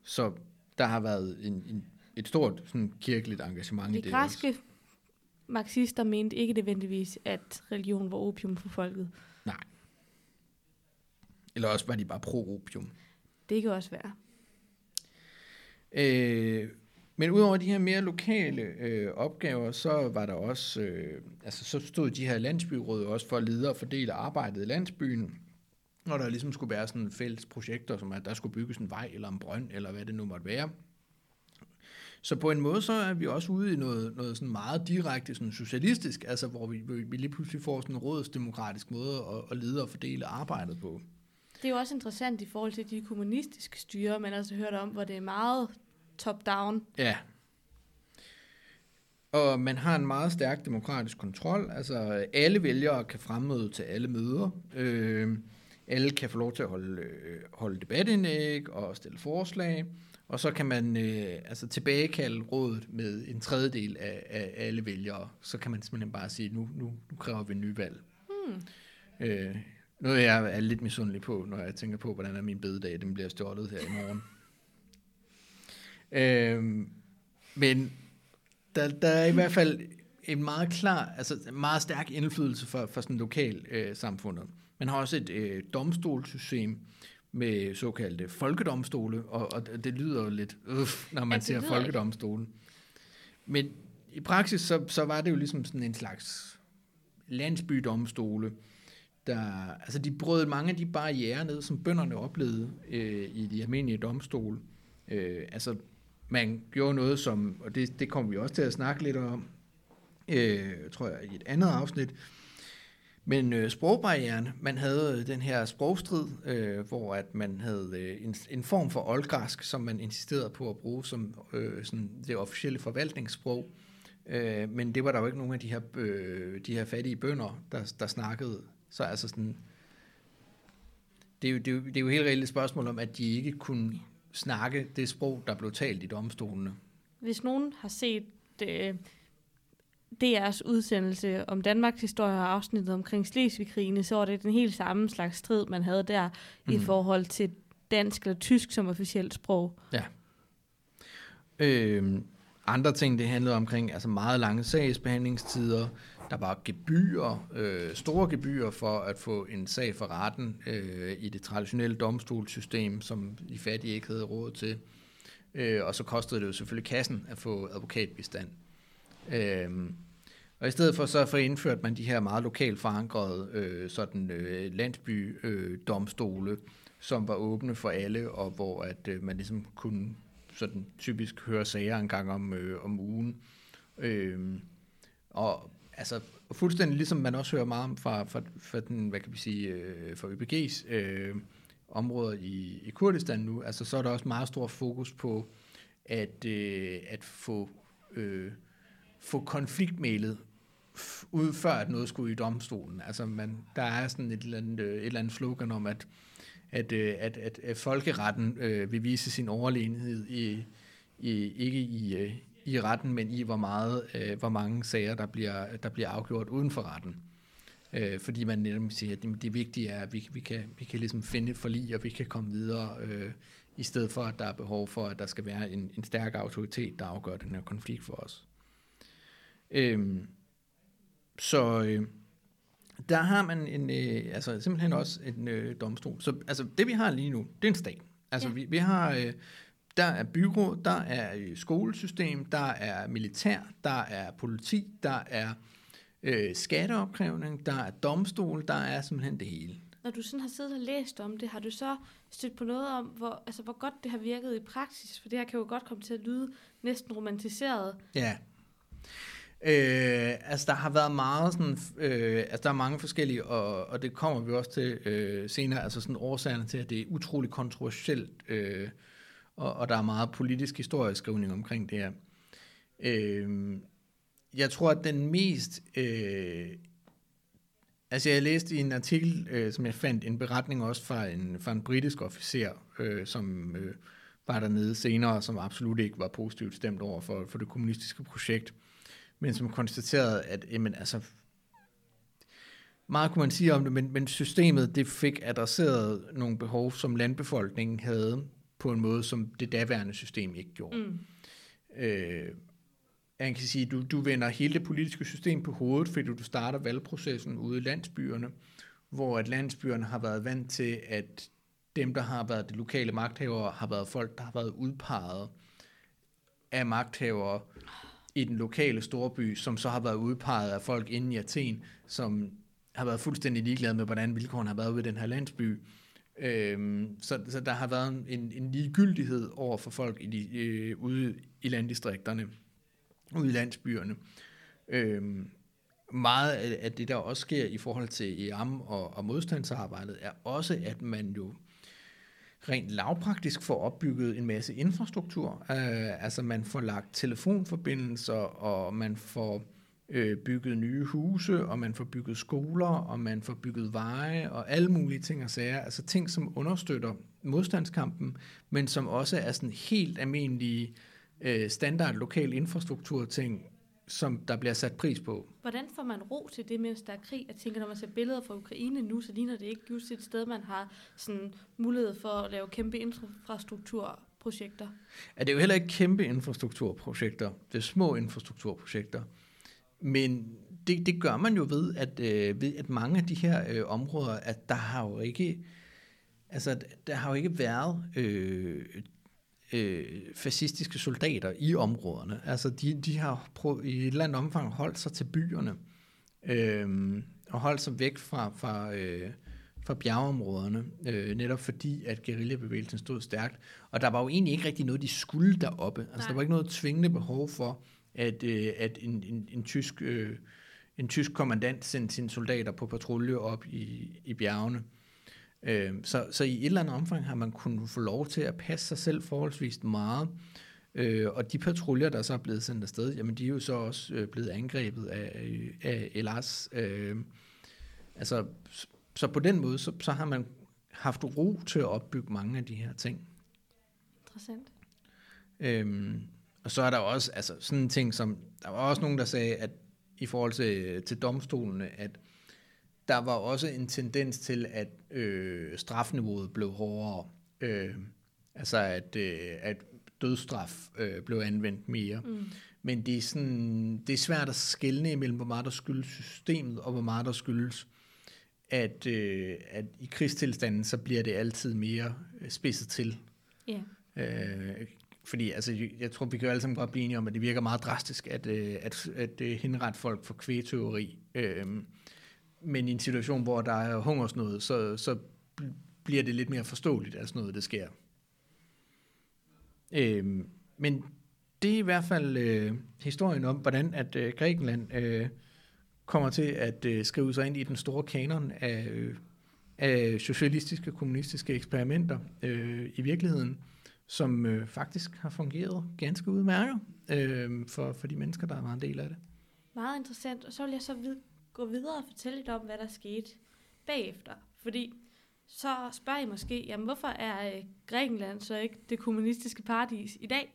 Speaker 3: så der har været en, en et stort sådan, kirkeligt engagement
Speaker 2: de
Speaker 3: i det.
Speaker 2: De græske marxister mente ikke nødvendigvis, at religion var opium for folket.
Speaker 3: Nej. Eller også var de bare pro-opium.
Speaker 2: Det kan også være.
Speaker 3: Øh, men udover de her mere lokale øh, opgaver, så var der også, øh, altså så stod de her landsbyråd også for at lede og fordele arbejdet i landsbyen, og der ligesom skulle være sådan fælles projekter, som at der skulle bygges en vej eller en brønd, eller hvad det nu måtte være. Så på en måde så er vi også ude i noget, noget sådan meget direkte sådan socialistisk, altså hvor vi, vi lige pludselig får sådan en rådsdemokratisk måde at, at lede og fordele arbejdet på.
Speaker 2: Det er jo også interessant i forhold til de kommunistiske styre, man altså hørt om, hvor det er meget top-down.
Speaker 3: Ja. Og man har en meget stærk demokratisk kontrol. Altså, alle vælgere kan fremmøde til alle møder. Øh, alle kan få lov til at holde, øh, holde debatindlæg og stille forslag. Og så kan man øh, altså tilbagekalde rådet med en tredjedel af, af alle vælgere. Så kan man simpelthen bare sige, nu, nu, nu kræver vi en ny valg. Hmm. Øh, noget jeg er lidt misundelig på, når jeg tænker på, hvordan er min bededag, den bliver stjålet her i morgen. øh, men der, der er i hvert fald en meget klar, altså meget stærk indflydelse for, for sådan lokal øh, samfundet. Man har også et øh, domstolssystem med såkaldte folkedomstole, og, og det lyder jo lidt, øh, når man ja, siger folkedomstole. Men i praksis, så, så var det jo ligesom sådan en slags landsbydomstole, der, altså de brød mange af de barriere ned, som bønderne oplevede øh, i de almindelige domstole. Øh, altså man gjorde noget som, og det, det kommer vi også til at snakke lidt om, øh, tror jeg, i et andet afsnit, men øh, sprogbarrieren, man havde øh, den her sprogstrid, øh, hvor at man havde øh, en, en form for oldgræsk, som man insisterede på at bruge som øh, sådan det officielle forvaltningssprog. Øh, men det var der jo ikke nogen af de her, øh, de her fattige bønder, der, der snakkede. Så altså sådan, det er, jo, det, er jo, det er jo helt reelt et spørgsmål om, at de ikke kunne snakke det sprog, der blev talt i domstolene.
Speaker 2: Hvis nogen har set øh, DR's udsendelse om Danmarks historie og afsnittet omkring Slesvig-krigene, så var det den helt samme slags strid, man havde der mm. i mhm. forhold til dansk eller tysk som officielt sprog.
Speaker 3: Ja. Øh, andre ting, det handlede omkring altså meget lange sagsbehandlingstider. Der var gebyrer, øh, store gebyrer for at få en sag for retten øh, i det traditionelle domstolssystem, som de fattige ikke havde råd til. Øh, og så kostede det jo selvfølgelig kassen at få advokatbistand. Øhm, og i stedet for så for indført man de her meget lokalt forankrede øh, sådan øh, landsby øh, domstole, som var åbne for alle, og hvor at øh, man ligesom kunne sådan typisk høre sager en gang om, øh, om ugen. Øhm, og altså fuldstændig ligesom man også hører meget om fra, fra, fra den, hvad kan vi sige, øh, fra ÖPG's øh, områder i, i Kurdistan nu, altså så er der også meget stor fokus på at, øh, at få øh, få konfliktmælet ud før at noget skulle i domstolen. Altså man, der er sådan et eller andet, øh, et eller andet slogan om, at, at, øh, at, at, at folkeretten øh, vil vise sin overlegenhed i, i, ikke i, øh, i retten, men i hvor meget, øh, hvor mange sager, der bliver, der bliver afgjort uden for retten. Øh, fordi man netop siger, at det, det vigtige er, at vi, vi, kan, vi kan ligesom finde forlig, og vi kan komme videre, øh, i stedet for, at der er behov for, at der skal være en, en stærk autoritet, der afgør den her konflikt for os. Øhm, så øh, der har man en, øh, altså simpelthen også en øh, domstol. Så altså det vi har lige nu, det er en stat. Altså ja. vi, vi har, øh, der er byråd, der er øh, skolesystem, der er militær, der er politi, der er øh, skatteopkrævning, der er domstol, der er simpelthen det hele.
Speaker 2: Når du sådan har siddet og læst om det, har du så stødt på noget om, hvor, altså, hvor godt det har virket i praksis? For det her kan jo godt komme til at lyde næsten romantiseret.
Speaker 3: Ja. Øh, altså der har været meget sådan, øh, altså der er mange forskellige, og, og det kommer vi også til øh, senere, altså sådan årsagerne til, at det er utroligt kontroversielt, øh, og, og der er meget politisk historieskrivning omkring det her. Øh, jeg tror, at den mest, øh, altså jeg læste i en artikel, øh, som jeg fandt, en beretning også fra en, fra en britisk officer, øh, som øh, var dernede senere, som absolut ikke var positivt stemt over for, for det kommunistiske projekt men som konstaterede, at jamen, altså, meget kunne man sige om det, men, men systemet det fik adresseret nogle behov, som landbefolkningen havde på en måde, som det daværende system ikke gjorde. Mm. Øh, jeg kan sige, du, du vender hele det politiske system på hovedet, fordi du starter valgprocessen ude i landsbyerne, hvor at landsbyerne har været vant til, at dem, der har været de lokale magthavere, har været folk, der har været udpeget af magthavere, i den lokale storby, som så har været udpeget af folk inde i Athen, som har været fuldstændig ligeglade med, hvordan vilkårene har været ude i den her landsby. Øhm, så, så der har været en, en ligegyldighed over for folk i de, øh, ude i landdistrikterne, ude i landsbyerne. Øhm, meget af det, der også sker i forhold til EAM og, og modstandsarbejdet, er også, at man jo rent lavpraktisk får opbygget en masse infrastruktur. Øh, altså man får lagt telefonforbindelser, og man får øh, bygget nye huse, og man får bygget skoler, og man får bygget veje, og alle mulige ting og sager. Altså ting, som understøtter modstandskampen, men som også er sådan helt almindelige øh, standard lokal infrastruktur ting, som der bliver sat pris på.
Speaker 2: Hvordan får man ro til det, mens der er krig? Jeg tænker, når man ser billeder fra Ukraine nu, så ligner det ikke just et sted, man har sådan mulighed for at lave kæmpe infrastrukturprojekter.
Speaker 3: Ja, det er jo heller ikke kæmpe infrastrukturprojekter. Det er små infrastrukturprojekter. Men det, det gør man jo ved, at, øh, ved, at mange af de her øh, områder, at der har jo ikke, altså, der har jo ikke været øh, øh, fascistiske soldater i områderne. Altså, de, de har prøvet, i et eller andet omfang holdt sig til byerne, øh, og holdt sig væk fra, fra, øh, fra bjergeområderne, øh, netop fordi, at guerillabevægelsen stod stærkt. Og der var jo egentlig ikke rigtig noget, de skulle deroppe. Altså, Nej. der var ikke noget tvingende behov for, at, øh, at en, en, en, tysk, øh, en tysk kommandant sendte sine soldater på patrulje op i, i bjergene. Øh, så, så i et eller andet omfang har man kunnet få lov til at passe sig selv forholdsvis meget. Øh, og de patruljer, der så er blevet sendt afsted, jamen de er jo så også øh, blevet angrebet af, af Elas. Øh, altså, så på den måde, så, så har man haft ro til at opbygge mange af de her ting.
Speaker 2: Interessant.
Speaker 3: Øhm, og så er der også altså, sådan en ting, som der var også nogen, der sagde, at i forhold til, til domstolene, at der var også en tendens til, at øh, strafniveauet blev hårdere. Øh, altså at, øh, at dødsstraf øh, blev anvendt mere. Mm. Men det er, sådan, det er svært at skelne imellem, hvor meget der skyldes systemet, og hvor meget der skyldes, at, øh, at i krigstilstanden, så bliver det altid mere øh, spidset til.
Speaker 2: Yeah.
Speaker 3: Øh, fordi altså, jeg tror, vi kan jo alle sammen godt blive enige om, at det virker meget drastisk, at, øh, at, at, at henrette folk for kvægteori. Øhm, men i en situation, hvor der er hungersnød, så, så bliver det lidt mere forståeligt, at sådan noget det sker. Øh, men det er i hvert fald øh, historien om, hvordan at øh, Grækenland øh, kommer til at øh, skrive sig ind i den store kanon af, øh, af socialistiske kommunistiske eksperimenter øh, i virkeligheden som øh, faktisk har fungeret ganske udmærket øh, for, for de mennesker, der var en del af det.
Speaker 2: Meget interessant. Og så vil jeg så vide, gå videre og fortælle lidt om, hvad der skete bagefter. Fordi så spørger I måske, jamen hvorfor er øh, Grækenland så ikke det kommunistiske paradis i dag?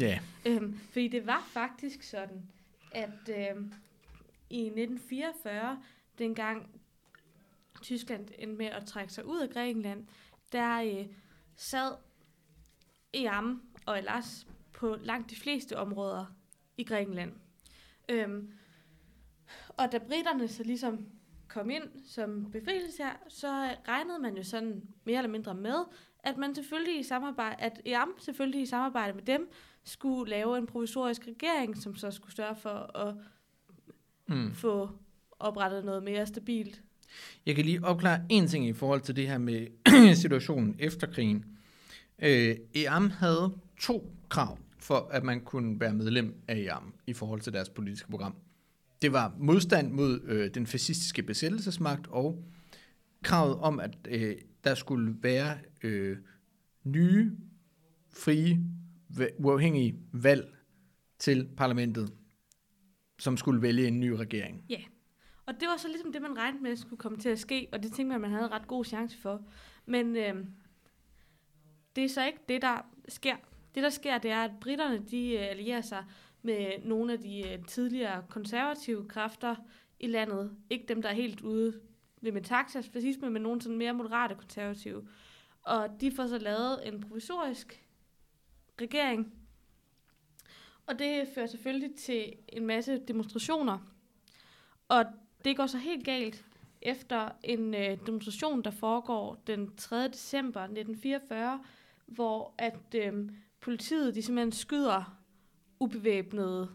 Speaker 3: Ja.
Speaker 2: Øhm, fordi det var faktisk sådan, at øh, i 1944, dengang Tyskland endte med at trække sig ud af Grækenland, der øh, sad EAM og Elas på langt de fleste områder i Grækenland. Øhm, og da britterne så ligesom kom ind som befrielse her, så regnede man jo sådan mere eller mindre med, at man selvfølgelig i samarbejde, at EAM selvfølgelig i samarbejde med dem, skulle lave en provisorisk regering, som så skulle sørge for at mm. få oprettet noget mere stabilt.
Speaker 3: Jeg kan lige opklare en ting i forhold til det her med situationen efter krigen. Øh, EAM havde to krav for, at man kunne være medlem af EAM i forhold til deres politiske program. Det var modstand mod øh, den fascistiske besættelsesmagt og kravet om, at øh, der skulle være øh, nye, frie, uafhængige valg til parlamentet, som skulle vælge en ny regering.
Speaker 2: Ja, og det var så ligesom det, man regnede med skulle komme til at ske, og det tænkte man, man havde ret god chance for. Men øh, det er så ikke det, der sker. Det, der sker, det er, at britterne de øh, allierer sig med nogle af de øh, tidligere konservative kræfter i landet. Ikke dem, der er helt ude ved Metaxas fascisme, men nogle sådan mere moderate konservative. Og de får så lavet en provisorisk regering. Og det fører selvfølgelig til en masse demonstrationer. Og det går så helt galt efter en øh, demonstration, der foregår den 3. december 1944, hvor at øh, politiet de simpelthen skyder ubevæbnede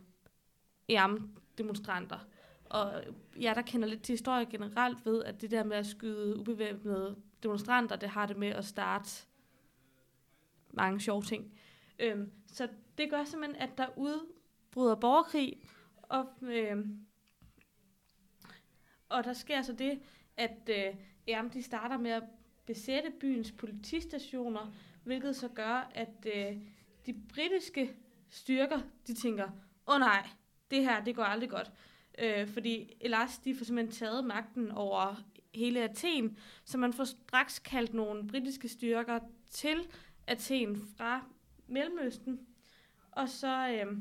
Speaker 2: EAM-demonstranter. Og jeg, der kender lidt til historie generelt, ved, at det der med at skyde ubevæbnede demonstranter, det har det med at starte mange sjove ting. Øhm, så det gør simpelthen, at der udbryder borgerkrig, og, øhm, og der sker så det, at øh, EAM de starter med at besætte byens politistationer, hvilket så gør, at øh, de britiske styrker, de tænker, åh oh, nej, det her, det går aldrig godt. Øh, fordi Elas, de får simpelthen taget magten over hele Athen, så man får straks kaldt nogle britiske styrker til Athen fra Mellemøsten. Og så øh,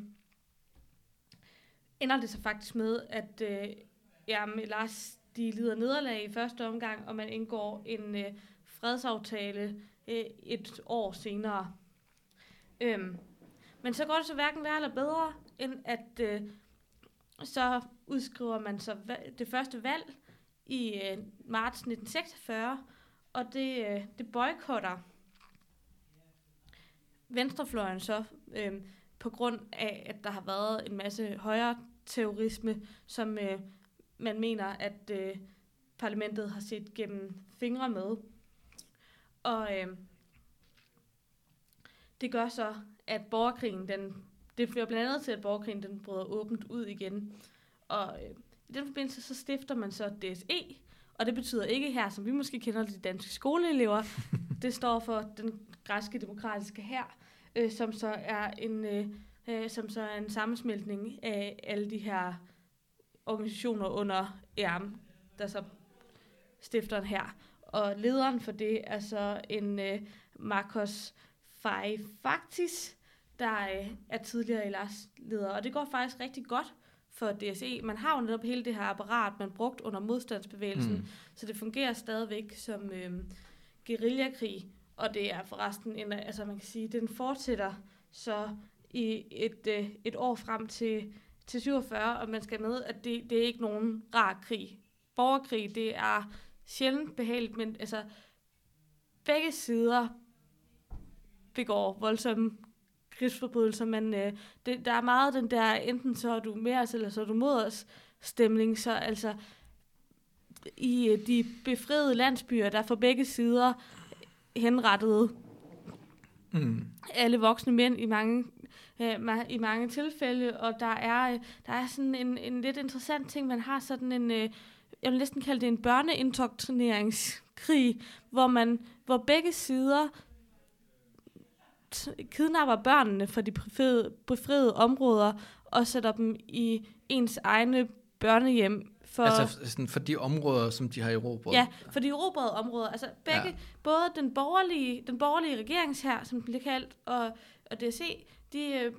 Speaker 2: ender det så faktisk med, at øh, jamen, Elas, de lider nederlag i første omgang, og man indgår en øh, fredsaftale øh, et år senere. Øhm, men så går det så hverken værre eller bedre, end at øh, så udskriver man så det første valg i øh, marts 1946, og det, øh, det boykotter venstrefløjen så, øh, på grund af, at der har været en masse højere terrorisme, som øh, man mener, at øh, parlamentet har set gennem fingre med. Og øh, det gør så, at borgerkrigen, den, det fører blandt andet til, at borgerkrigen den bryder åbent ud igen. Og øh, i den forbindelse, så stifter man så DSE, og det betyder ikke her, som vi måske kender de danske skoleelever, det står for den græske demokratiske hær, øh, som så er en øh, øh, som så er en sammensmeltning af alle de her organisationer under ERM, der så stifter her. Og lederen for det er så en øh, Marcos Faifaktis, der øh, er tidligere Elas leder. Og det går faktisk rigtig godt for DSE. Man har jo netop hele det her apparat, man brugt under modstandsbevægelsen, mm. så det fungerer stadigvæk som øh, guerillakrig. Og det er forresten, en, altså man kan sige, den fortsætter så i et, øh, et år frem til, til 47, og man skal med, at det, det er ikke nogen rar krig. Borgerkrig, det er sjældent behageligt, men altså begge sider begår voldsomme krigsforbrydelser, men øh, det, der er meget den der, enten så er du med os, eller så er du mod os stemning, så altså i øh, de befriede landsbyer, der for begge sider henrettede mm. alle voksne mænd i mange øh, i mange tilfælde, og der er, øh, der er sådan en, en lidt interessant ting, man har sådan en, øh, jeg vil næsten kalde det en børneindoktrineringskrig, hvor man, hvor begge sider kidnapper børnene fra de befriede, befriede områder og sætter dem i ens egne børnehjem.
Speaker 3: For, altså sådan for de områder, som de har erobret?
Speaker 2: Ja, for de erobrede områder. Altså begge, ja. både den borgerlige, den borgerlige regeringshær, som den bliver kaldt, og, og DSE, de, øh,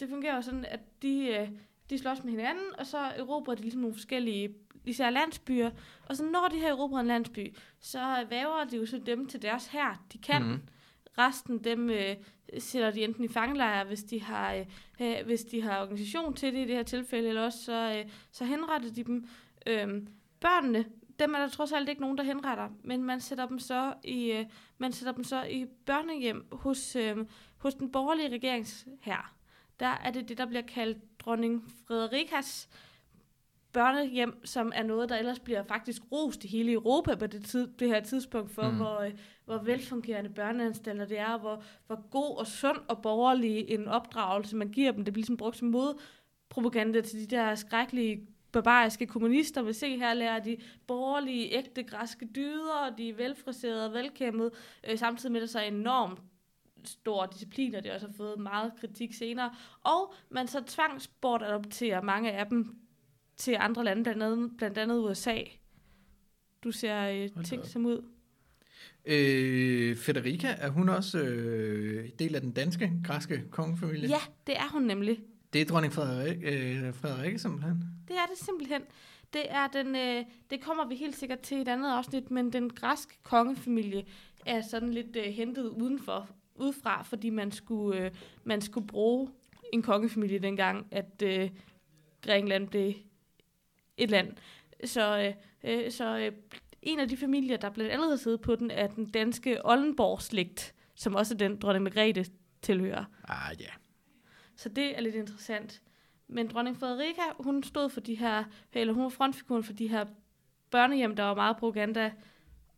Speaker 2: det fungerer jo sådan, at de, øh, de slås med hinanden, og så erobrer de ligesom nogle forskellige, især landsbyer. Og så når de har erobret en landsby, så væver de jo så dem til deres her, de kan. Mm. Resten dem øh, sætter de enten i fangelejre, hvis de har øh, øh, hvis de har organisation til det i det her tilfælde, eller også så, øh, så henretter de dem. Øh, børnene, dem er der trods alt ikke nogen, der henretter, men man sætter dem så i, øh, man sætter dem så i børnehjem hos, øh, hos den borgerlige regerings her. Der er det det, der bliver kaldt dronning Frederikas børnehjem, som er noget, der ellers bliver faktisk rost i hele Europa på det, tid, det her tidspunkt for, mm. hvor, øh, hvor velfungerende børneanstalter det er, hvor, hvor god og sund og borgerlig en opdragelse man giver dem. Det bliver ligesom brugt som modpropaganda til de der skrækkelige barbariske kommunister vil se her, lærer de borgerlige, ægte græske dyder, og de er velfriserede og velkæmmede, øh, samtidig med, at der så er enormt stor disciplin, og det har også fået meget kritik senere. Og man så tvangsbortadopterer mange af dem til andre lande, blandt andet, blandt andet USA. Du ser øh, ting som ud.
Speaker 3: Øh, Federica, er hun også øh, del af den danske, græske kongefamilie?
Speaker 2: Ja, det er hun nemlig.
Speaker 3: Det er dronning Frederik, øh, Frederikke simpelthen?
Speaker 2: Det er det simpelthen. Det, er den, øh, det kommer vi helt sikkert til i et andet afsnit, men den græske kongefamilie er sådan lidt øh, hentet udenfor, udefra, fordi man skulle, øh, man skulle bruge en kongefamilie dengang, at øh, Grækenland blev et land. Så, øh, øh, så øh, en af de familier, der blandt andet har siddet på den, er den danske Oldenborg-slægt, som også den dronning Margrethe tilhører.
Speaker 3: Ah, ja. Yeah.
Speaker 2: Så det er lidt interessant. Men dronning Frederika, hun stod for de her, eller hun var frontfiguren for de her børnehjem, der var meget propaganda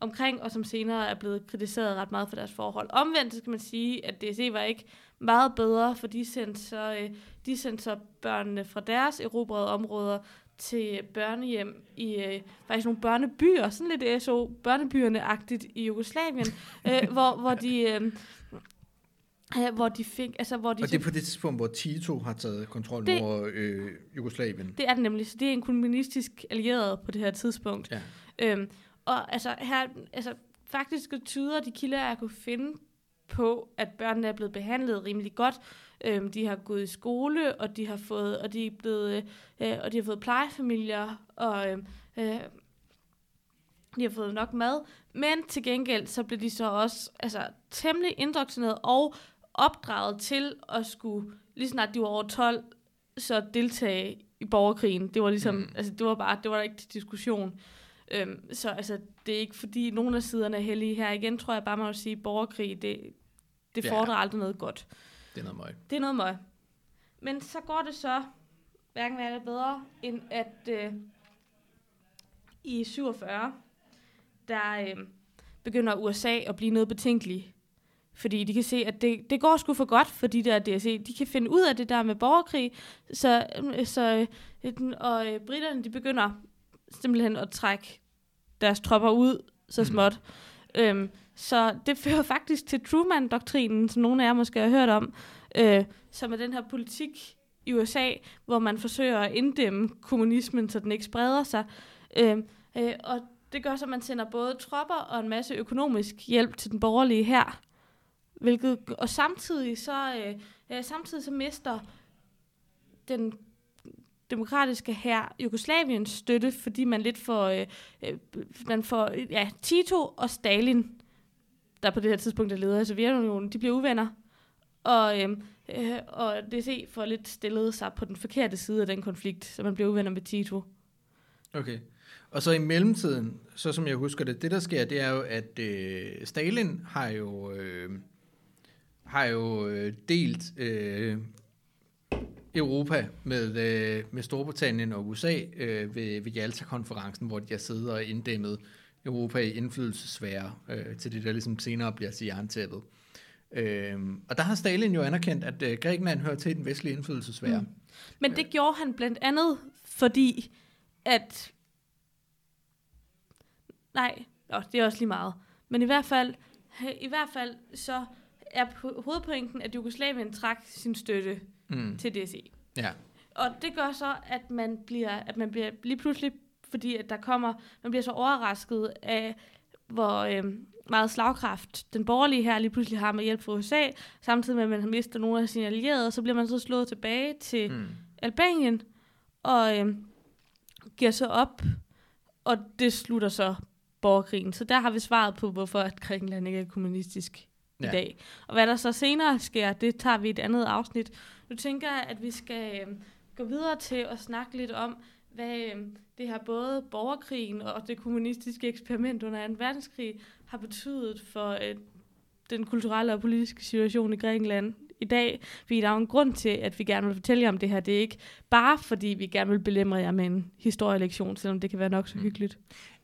Speaker 2: omkring, og som senere er blevet kritiseret ret meget for deres forhold. Omvendt skal man sige, at DSE var ikke meget bedre, for de sendte så, øh, de sendte så børnene fra deres erobrede områder til børnehjem i øh, faktisk nogle børnebyer, sådan lidt SO, børnebyerne-agtigt i Jugoslavien, øh, hvor, hvor de... Øh, øh, hvor de fik, altså hvor de
Speaker 3: Og det er på det tidspunkt, hvor Tito har taget kontrol
Speaker 2: Det-
Speaker 3: over øh, Jugoslavien.
Speaker 2: Det er det nemlig, så det er en kommunistisk allieret på det her tidspunkt.
Speaker 3: Ja.
Speaker 2: Øhm, og altså, her, altså, faktisk tyder de kilder, jeg kunne finde på, at børnene er blevet behandlet rimelig godt. Øhm, de har gået i skole, og de har fået, og de er blevet, øh, og de har fået plejefamilier, og øh, øh, de har fået nok mad. Men til gengæld, så blev de så også altså, temmelig indoktrineret og opdraget til at skulle, lige snart de var over 12, så deltage i borgerkrigen. Det var ligesom,
Speaker 3: Mm.
Speaker 2: altså det var bare, det var der ikke til diskussion. Øhm, så altså, det er ikke fordi nogen af siderne er heldige her. Igen tror jeg bare, man må sige, borgerkrig, det, det
Speaker 3: Ja.
Speaker 2: fordrer aldrig noget godt.
Speaker 3: Det er noget møg.
Speaker 2: Det er noget møg. Men så går det så hverken værre eller bedre, end at øh, i 47, der øh, begynder USA at blive noget betænkelig. Fordi de kan se, at det, det går sgu for godt for de der DSE. De kan finde ud af det der med borgerkrig. Så, øh, så øh, og øh, britterne, de begynder simpelthen at trække deres tropper ud så
Speaker 3: Mhm.
Speaker 2: småt. Øhm, så det fører faktisk til Truman-doktrinen, som nogle af jer måske har hørt om, øh, som er den her politik i USA, hvor man forsøger at inddæmme kommunismen, så den ikke spreder sig. Øh, øh, og det gør så, at man sender både tropper og en masse økonomisk hjælp til den borgerlige her. Hvilket, og samtidig så, øh, øh samtidig så mister den demokratiske her Jugoslaviens støtte, fordi man lidt får, øh, øh, man får ja, Tito og Stalin, der på det her tidspunkt er leder af Sovjetunionen, de bliver uvenner. Og, øh, øh, og DC får lidt stillet sig på den forkerte side af den konflikt, så man bliver uvenner med Tito.
Speaker 3: Okay. Og så i mellemtiden, så som jeg husker det, det der sker, det er jo, at øh, Stalin har jo, øh, har jo øh, delt øh, Europa med, øh, med Storbritannien og USA øh, ved, ved Jalta-konferencen, hvor de har siddet og inddæmmet Europa i indflydelsesfære øh, til det, der ligesom senere bliver til jerntæppet. Øh, og der har Stalin jo anerkendt, at øh, Grækenland hører til den vestlige indflydelsesfære. Mm.
Speaker 2: Men det gjorde han blandt andet, fordi at... Nej, oh, det er også lige meget. Men i hvert fald, i hvert fald så er po- hovedpointen, at Jugoslavien trak sin støtte
Speaker 3: Mm.
Speaker 2: til DSE.
Speaker 3: Ja.
Speaker 2: Og det gør så, at man bliver, at man bliver lige pludselig, fordi at der kommer, man bliver så overrasket af, hvor øh, meget slagkraft den borgerlige her lige pludselig har med hjælp fra USA, samtidig med, at man har mistet nogle af sine allierede, så bliver man så slået tilbage til
Speaker 3: Mm.
Speaker 2: Albanien, og øh, giver så op, og det slutter så borgerkrigen. Så der har vi svaret på, hvorfor at Grækenland ikke er kommunistisk ja. I dag. Og hvad der så senere sker, det tager vi i et andet afsnit. Nu tænker jeg, at vi skal øh, gå videre til at snakke lidt om, hvad øh, det her både borgerkrigen og det kommunistiske eksperiment under 2. verdenskrig har betydet for øh, den kulturelle og politiske situation i Grækenland i dag. Fordi der er en grund til, at vi gerne vil fortælle jer om det her. Det er ikke bare fordi, vi gerne vil belemre jer med en historielektion, selvom det kan være nok så
Speaker 3: Mm.
Speaker 2: hyggeligt.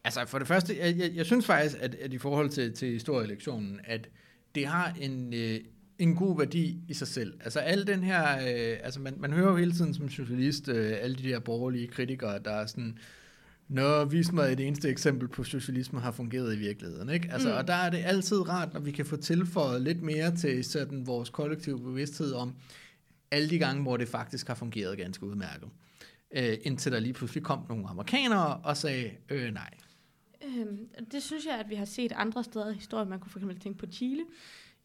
Speaker 3: Altså for det første, jeg, jeg, jeg synes faktisk, at, at i forhold til, til historielektionen, at det har en, øh, en god værdi i sig selv. Altså al den her, øh, altså man, man hører jo hele tiden som socialist, øh, alle de der borgerlige kritikere, der er sådan, Nå, vis mig et eneste eksempel på socialisme har fungeret i virkeligheden. Ikke? Altså,
Speaker 2: Mm.
Speaker 3: mm. Og der er det altid rart, når vi kan få tilføjet lidt mere til sådan vores kollektive bevidsthed om alle de gange, hvor det faktisk har fungeret ganske udmærket. Øh, indtil der lige pludselig kom nogle amerikanere og sagde, øh, nej,
Speaker 2: Øhm, det synes jeg, at vi har set andre steder i historien. Man kunne for eksempel tænke på Chile.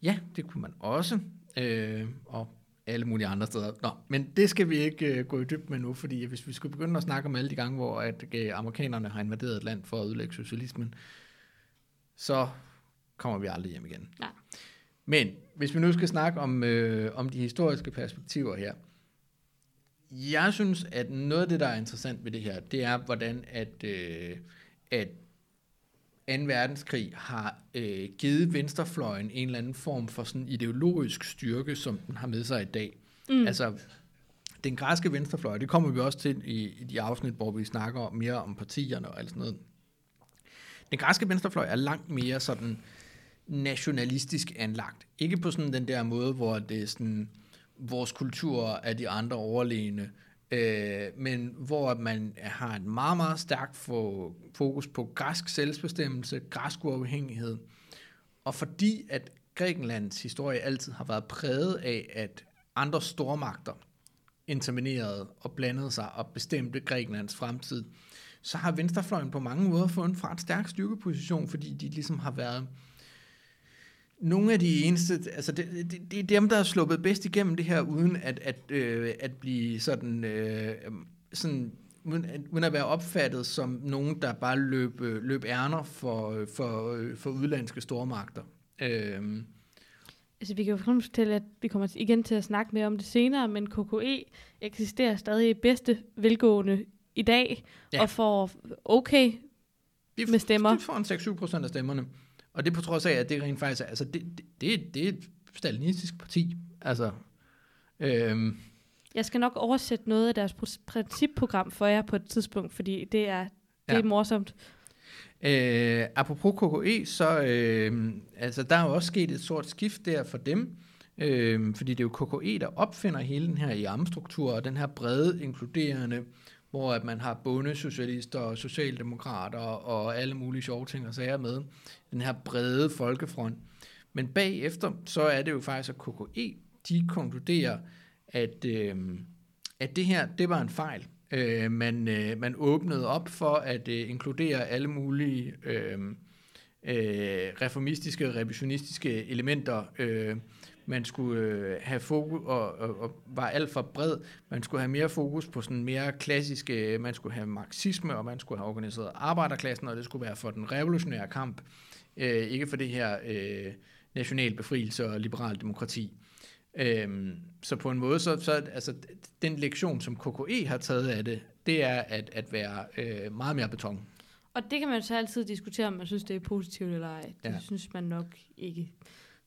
Speaker 3: Ja, det kunne man også. Øh, og alle mulige andre steder. Nå, men det skal vi ikke øh, gå i dybden med nu, fordi hvis vi skulle begynde at snakke om alle de gange, hvor at, øh, amerikanerne har invaderet et land for at ødelægge socialismen, så kommer vi aldrig hjem igen.
Speaker 2: Nej.
Speaker 3: Men hvis vi nu skal snakke om, øh, om de historiske perspektiver her, jeg synes, at noget af det, der er interessant ved det her, det er, hvordan at, øh, at 2. verdenskrig har øh, givet venstrefløjen en eller anden form for sådan ideologisk styrke, som den har med sig i dag.
Speaker 2: Mm.
Speaker 3: Altså, den græske venstrefløj, det kommer vi også til i, i de afsnit, hvor vi snakker mere om partierne og alt sådan noget. Den græske venstrefløj er langt mere sådan nationalistisk anlagt. Ikke på sådan den der måde, hvor det er sådan, vores kultur er de andre overlegne, øh, men hvor man har et meget, meget stærkt fokus på græsk selvbestemmelse, græsk uafhængighed, og fordi at Grækenlands historie altid har været præget af, at andre stormagter intervenerede og blandede sig og bestemte Grækenlands fremtid, så har venstrefløjen på mange måder fået en ret stærk styrkeposition, fordi de ligesom har været nogle af de eneste, altså det, det, det er dem, der er sluppet bedst igennem det her, uden at, at, øh, at blive sådan, øh, sådan uden, at, uden at være opfattet som nogen, der bare løb, øh, løb ærner for, for, øh, for udlandske stormagter. Øh,
Speaker 2: Altså, vi kan jo fortælle, at vi kommer igen til at snakke mere om det senere, men KKE eksisterer stadig i bedste velgående i dag, ja. og får okay
Speaker 3: de,
Speaker 2: med stemmer.
Speaker 3: De får en 6-7 procent af stemmerne. Og det på trods af, at det rent faktisk er, altså det, det, det, det er et stalinistisk parti. Altså, øhm.
Speaker 2: Jeg skal nok oversætte noget af deres principprogram for jer på et tidspunkt, fordi det er, det ja. er morsomt.
Speaker 3: Øh, apropos KKE, så øh, altså, der er jo også sket et stort skift der for dem, øh, fordi det er jo KKE, der opfinder hele den her IAM-struktur, og den her brede, inkluderende, hvor at man har bondesocialister og socialdemokrater og alle mulige sjove ting og sager med, den her brede folkefront. Men bagefter, så er det jo faktisk, at KKE, de konkluderer, at, øh, at det her, det var en fejl. Øh, man, øh, man åbnede op for at øh, inkludere alle mulige øh, øh, reformistiske, revisionistiske elementer. Øh, man skulle øh, have fokus, og, og, og var alt for bred. Man skulle have mere fokus på sådan mere klassiske, man skulle have marxisme, og man skulle have organiseret arbejderklassen, og det skulle være for den revolutionære kamp, øh, ikke for det her øh, national befrielse og liberal demokrati. Øhm, så på en måde, så, så altså, den lektion, som KKE har taget af det, det er at, at være øh, meget mere beton.
Speaker 2: Og det kan man jo så altid diskutere, om man synes, det er positivt eller ej. Det ja. synes man nok ikke.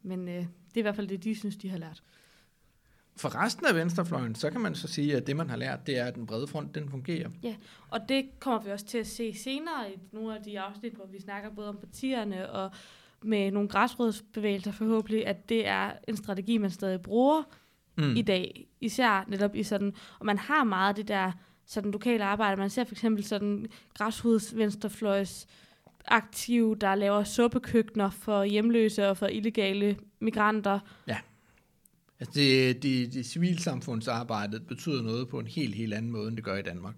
Speaker 2: Men øh, det er i hvert fald det, de synes, de har lært.
Speaker 3: For resten af venstrefløjen, så kan man så sige, at det, man har lært, det er, at den brede front, den fungerer.
Speaker 2: Ja, og det kommer vi også til at se senere i nogle af de afsnit, hvor vi snakker både om partierne og med nogle græsrodsbevægelser forhåbentlig, at det er en strategi, man stadig bruger mm. i dag. Især netop i sådan, og man har meget det der sådan lokale arbejde. Man ser for eksempel sådan græsrods venstrefløjs aktiv, der laver suppekøkkener for hjemløse og for illegale migranter.
Speaker 3: Ja. Altså det, det, det civilsamfundsarbejdet betyder noget på en helt, helt anden måde, end det gør i Danmark.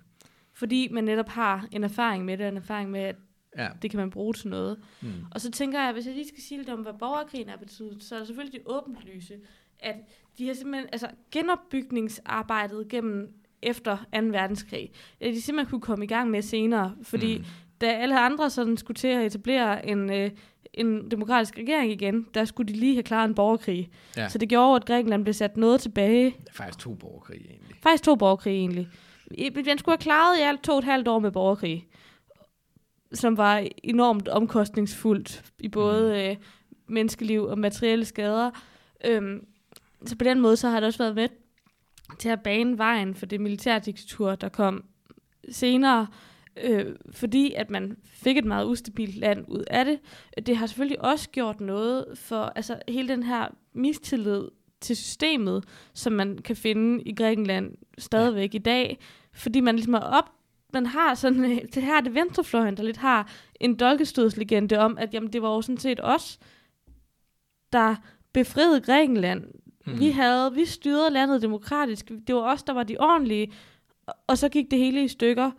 Speaker 2: Fordi man netop har en erfaring med det, en erfaring med, at Ja. Det kan man bruge til noget. Mm. Og så tænker jeg, hvis jeg lige skal sige lidt om, hvad borgerkrigen er betydet, så er det selvfølgelig det åbenlyse, at de har simpelthen, altså genopbygningsarbejdet gennem efter 2. verdenskrig, at de simpelthen kunne komme i gang med senere, fordi mm. Da alle andre sådan skulle til at etablere en, øh, en demokratisk regering igen, der skulle de lige have klaret en borgerkrig. Ja. Så det gjorde, at Grækenland blev sat noget tilbage. Det
Speaker 3: faktisk to borgerkrig egentlig.
Speaker 2: Faktisk to borgerkrig egentlig. Den skulle have klaret i alt to og et halvt år med borgerkrig som var enormt omkostningsfuldt i både mm. øh, menneskeliv og materielle skader. Øhm, så på den måde så har det også været med til at bane vejen for det militærdiktatur, der kom senere, øh, fordi at man fik et meget ustabilt land ud af det. Det har selvfølgelig også gjort noget for altså, hele den her mistillid til systemet, som man kan finde i Grækenland stadigvæk ja. i dag, fordi man ligesom har op man har sådan, øh, det her er det venstrefløjen, der lidt har en dolkestødslegende om, at jamen, det var jo sådan set os, der befriede Grækenland. Hmm. Vi havde, vi styrede landet demokratisk. Det var os, der var de ordentlige. Og så gik det hele i stykker,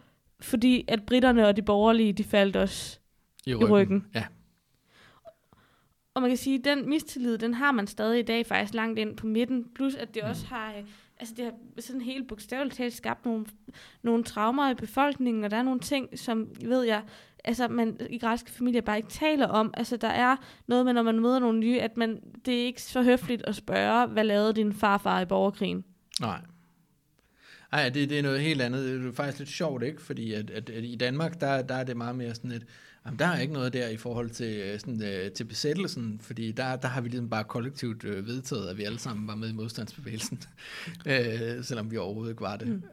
Speaker 2: fordi at britterne og de borgerlige, de faldt os i ryggen. I ryggen.
Speaker 3: Ja.
Speaker 2: Og man kan sige, at den mistillid, den har man stadig i dag faktisk langt ind på midten. Plus at det hmm. også har øh, altså det har sådan helt bogstaveligt talt skabt nogle, nogle traumer i befolkningen, og der er nogle ting, som, ved jeg, altså man i græske familier bare ikke taler om. Altså der er noget med, når man møder nogle nye, at man, det er ikke så høfligt at spørge, hvad lavede din farfar i borgerkrigen?
Speaker 3: Nej. Nej, det, det er noget helt andet. Det er faktisk lidt sjovt, ikke? Fordi at, at, at i Danmark, der, der er det meget mere sådan et, Jamen, der er ikke noget der i forhold til, øh, sådan, øh, til besættelsen, fordi der, der har vi ligesom bare kollektivt øh, vedtaget, at vi alle sammen var med i modstandsbevægelsen, øh, selvom vi overhovedet ikke var det. Mm.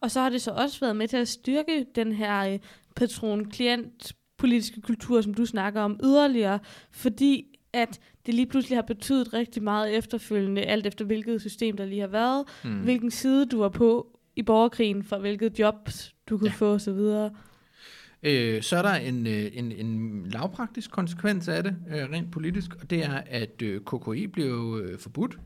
Speaker 2: Og så har det så også været med til at styrke den her øh, patron-klient politiske kultur, som du snakker om, yderligere, fordi at det lige pludselig har betydet rigtig meget efterfølgende, alt efter hvilket system der lige har været, mm. hvilken side du var på i borgerkrigen for, hvilket jobs du kunne
Speaker 3: Ja.
Speaker 2: få osv.
Speaker 3: Øh, så er der en, øh, en, en lavpraktisk konsekvens af det, øh, rent politisk, og det er, at øh, KKI bliver jo øh, forbudt.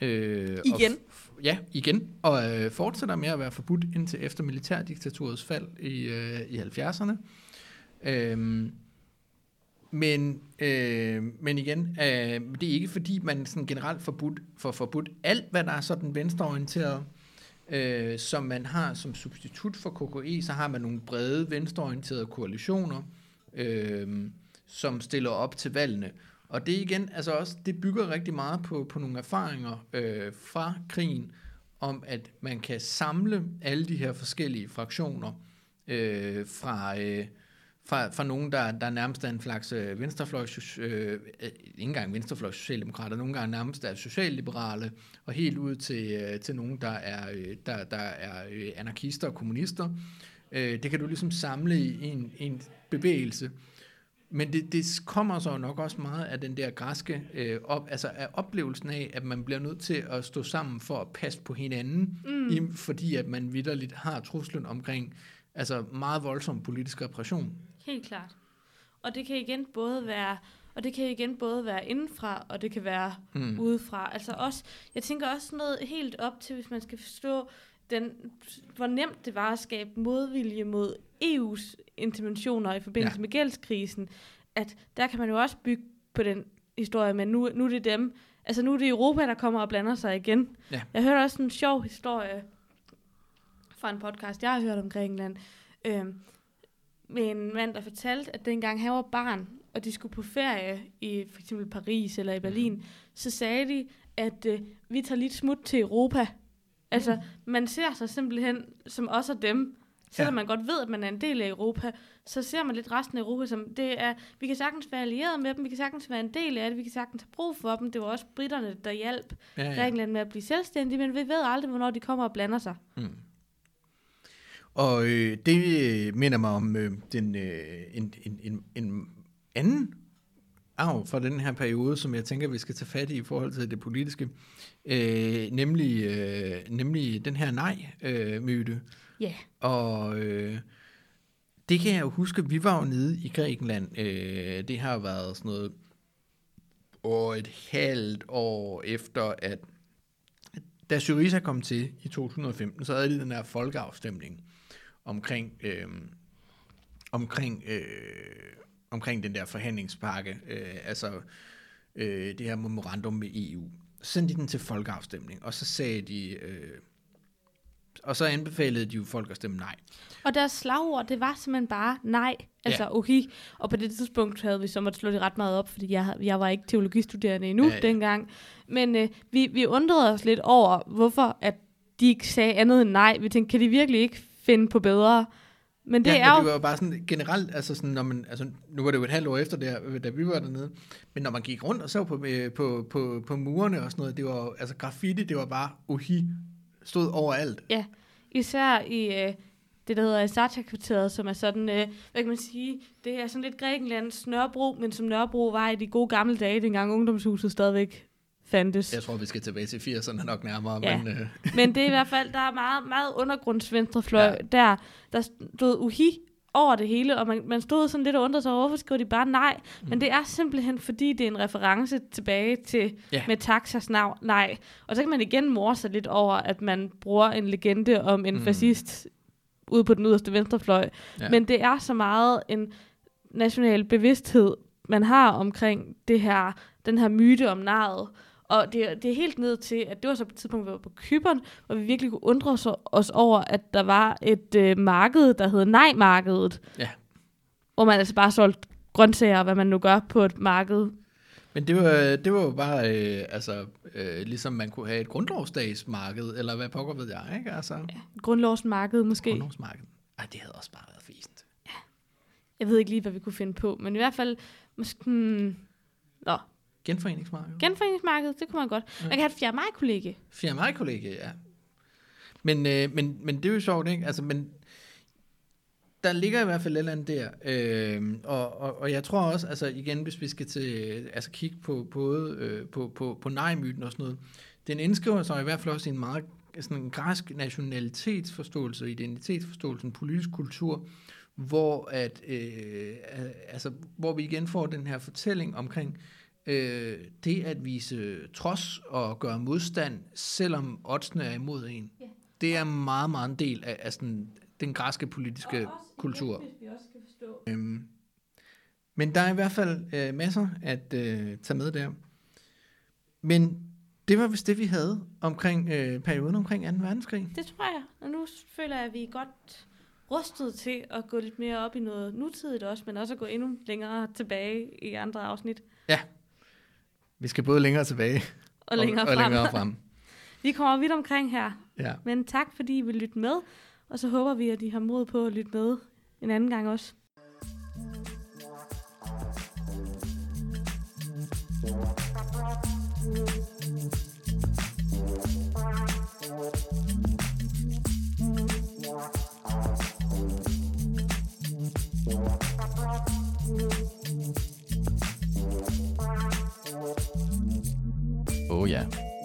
Speaker 3: Øh, og
Speaker 2: Igen?
Speaker 3: f- ja, igen. Og øh, fortsætter med at være forbudt indtil efter militærdiktaturets fald i, øh, i 70'erne. Øhm, men, øh, men igen, øh, det er ikke fordi, man sådan generelt forbudt, får forbudt alt, hvad der er sådan venstreorienteret, øh, som man har som substitut for KKE, så har man nogle brede venstreorienterede koalitioner, øh, som stiller op til valgene. Og det igen, altså også, det bygger rigtig meget på, på nogle erfaringer øh, fra krigen, om at man kan samle alle de her forskellige fraktioner øh, fra, øh, fra, fra nogen, der, der nærmest er en slags øh, venstrefløjs, øh, øh, ikke engang venstrefløjs socialdemokrater, nogle gange nærmest er socialliberale, og helt ud til, øh, til nogen, der er, øh, der, der er øh, anarkister og kommunister. Øh, det kan du ligesom samle i en, en bevægelse. Men det, det kommer så nok også meget af den der græske, øh, op, altså af oplevelsen af, at man bliver nødt til at stå sammen for at passe på hinanden, mm. i, fordi at man vidderligt har truslen omkring altså meget voldsom politisk repression.
Speaker 2: Helt klart. Og det kan igen både være og det kan igen både være indenfra, og det kan være
Speaker 3: Mm.
Speaker 2: udefra. Altså også, jeg tænker også noget helt op til, hvis man skal forstå, den, hvor nemt det var at skabe modvilje mod EU's interventioner i forbindelse
Speaker 3: ja.
Speaker 2: med gældskrisen, at der kan man jo også bygge på den historie, men nu, nu er det dem, altså nu er det Europa, der kommer og blander sig igen.
Speaker 3: Ja.
Speaker 2: Jeg hørte også en sjov historie fra en podcast, jeg har hørt om Grækenland, øhm, med en mand, der fortalte, at dengang han var barn, og de skulle på ferie i for eksempel Paris eller i Berlin, så sagde de, at øh, vi tager lidt smut til Europa. Altså, man ser sig simpelthen som os og dem. Selvom
Speaker 3: Ja.
Speaker 2: man godt ved, at man er en del af Europa, så ser man lidt resten af Europa som, det er, vi kan sagtens være allieret med dem, vi kan sagtens være en del af det, vi kan sagtens have brug for dem. Det var også britterne, der hjalp
Speaker 3: Ja,
Speaker 2: ja.
Speaker 3: ja.
Speaker 2: Grækenland med at blive selvstændige, men vi ved aldrig, hvornår de kommer og blander sig.
Speaker 3: Mm. Og øh, det øh, minder mig om øh, den, øh, en, en, en, en anden arv fra den her periode, som jeg tænker, vi skal tage fat i i forhold til det politiske, øh, nemlig, øh, nemlig den her nej-myte.
Speaker 2: Ja.
Speaker 3: Og øh, det kan jeg jo huske, vi var jo nede i Grækenland. Øh, det har været sådan noget over et halvt år efter, at da Syriza kom til i 2015, så havde de den her folkeafstemning omkring, øh, omkring, øh, omkring den der forhandlingspakke, øh, altså øh, det her memorandum med EU. Så sendte de den til folkeafstemning, og så sagde de, øh, og så anbefalede de jo folk at stemme nej.
Speaker 2: Og deres slagord, det var simpelthen bare nej. Altså, ja. okay. Og på det tidspunkt havde vi så måtte slå det ret meget op, fordi jeg, jeg var ikke teologistuderende endnu
Speaker 3: ja.
Speaker 2: ja. dengang. Men øh, vi, vi undrede os lidt over, hvorfor at de ikke sagde andet end nej. Vi tænkte, kan de virkelig ikke finde på bedre? Men det
Speaker 3: ja,
Speaker 2: er
Speaker 3: men
Speaker 2: jo...
Speaker 3: det var jo bare sådan generelt, altså sådan, når man, altså, nu var det jo et halvt år efter det, da vi var dernede, men når man gik rundt og så på, øh, på, på, på murene og sådan noget, det var altså graffiti, det var bare uhi, stod overalt.
Speaker 2: Ja, især i øh, det, der hedder Asarta-kvarteret, som er sådan, øh, hvad kan man sige, det er sådan lidt Grækenlands Nørrebro, men som Nørrebro var i de gode gamle dage, dengang ungdomshuset stadigvæk fandtes.
Speaker 3: Jeg tror, vi skal tilbage til 80'erne nok nærmere,
Speaker 2: Ja.
Speaker 3: men øh,
Speaker 2: Men det er i hvert fald, der er meget, meget undergrundsvenstrefløj
Speaker 3: Ja.
Speaker 2: der, der stod uhi over det hele, og man, man stod sådan lidt og undrede sig over, hvorfor skriver de bare nej? Mm. Men det er simpelthen, fordi det er en reference tilbage til
Speaker 3: Ja.
Speaker 2: med Taxas navn, nej. Og så kan man igen morse sig lidt over, at man bruger en legende om en
Speaker 3: Mm.
Speaker 2: fascist ude på den yderste venstrefløj.
Speaker 3: Ja.
Speaker 2: Men det er så meget en national bevidsthed, man har omkring det her, den her myte om naret. Og det, er- det er helt ned til, at det var så på et tidspunkt, vi var på Kyberen, hvor vi virkelig kunne undre os, os over, at der var et øh, marked, der hed Nej-markedet.
Speaker 3: Ja.
Speaker 2: Hvor man altså bare solgte grøntsager, hvad man nu gør på et marked.
Speaker 3: Men det var, det var jo bare, øh, altså, øh, ligesom man kunne have et grundlovsdagsmarked, eller hvad pokker ved jeg, ikke? Altså, ja.
Speaker 2: Grundlovsmarked måske.
Speaker 3: grundlovsmarked. Ej, det havde også bare været fæsent.
Speaker 2: Jeg ved ikke lige, hvad vi kunne finde på, men i hvert fald, måske, hmm, nå,
Speaker 3: Genforeningsmarked.
Speaker 2: genforeningsmarkedet, det kunne man godt. Man kan have et 4. maj-kollega.
Speaker 3: 4. maj kollega, ja. Men, øh, men, men det er jo sjovt, ikke? Altså, men der ligger i hvert fald et eller andet der. Øh, og, og, og jeg tror også, altså igen, hvis vi skal til, altså kigge på både øh, på, på, på nej-myten og sådan noget, den indskriver sig i hvert fald også i en meget sådan en græsk nationalitetsforståelse, identitetsforståelse, en politisk kultur, hvor, at, øh, altså, hvor vi igen får den her fortælling omkring øh, det at vise trods og gøre modstand, selvom oddsene er imod en. Yeah. Det er meget, meget en del af, af sådan, den græske politiske kultur. Igen, vi også kan forstå. Øhm, men der er i hvert fald øh, masser at øh, tage med der. Men det var vist det, vi havde omkring øh, perioden omkring 2. verdenskrig.
Speaker 2: Det tror jeg. Og nu føler jeg, at vi er godt rustet til at gå lidt mere op i noget nutidigt også, men også at gå endnu længere tilbage i andre afsnit.
Speaker 3: Ja. Vi skal både længere tilbage
Speaker 2: og, længere
Speaker 3: og,
Speaker 2: frem.
Speaker 3: Og længere frem.
Speaker 2: vi kommer vidt omkring her.
Speaker 3: Ja.
Speaker 2: Men tak, fordi I vil lytte med. Og så håber vi, at I har mod på at lytte med en anden gang også.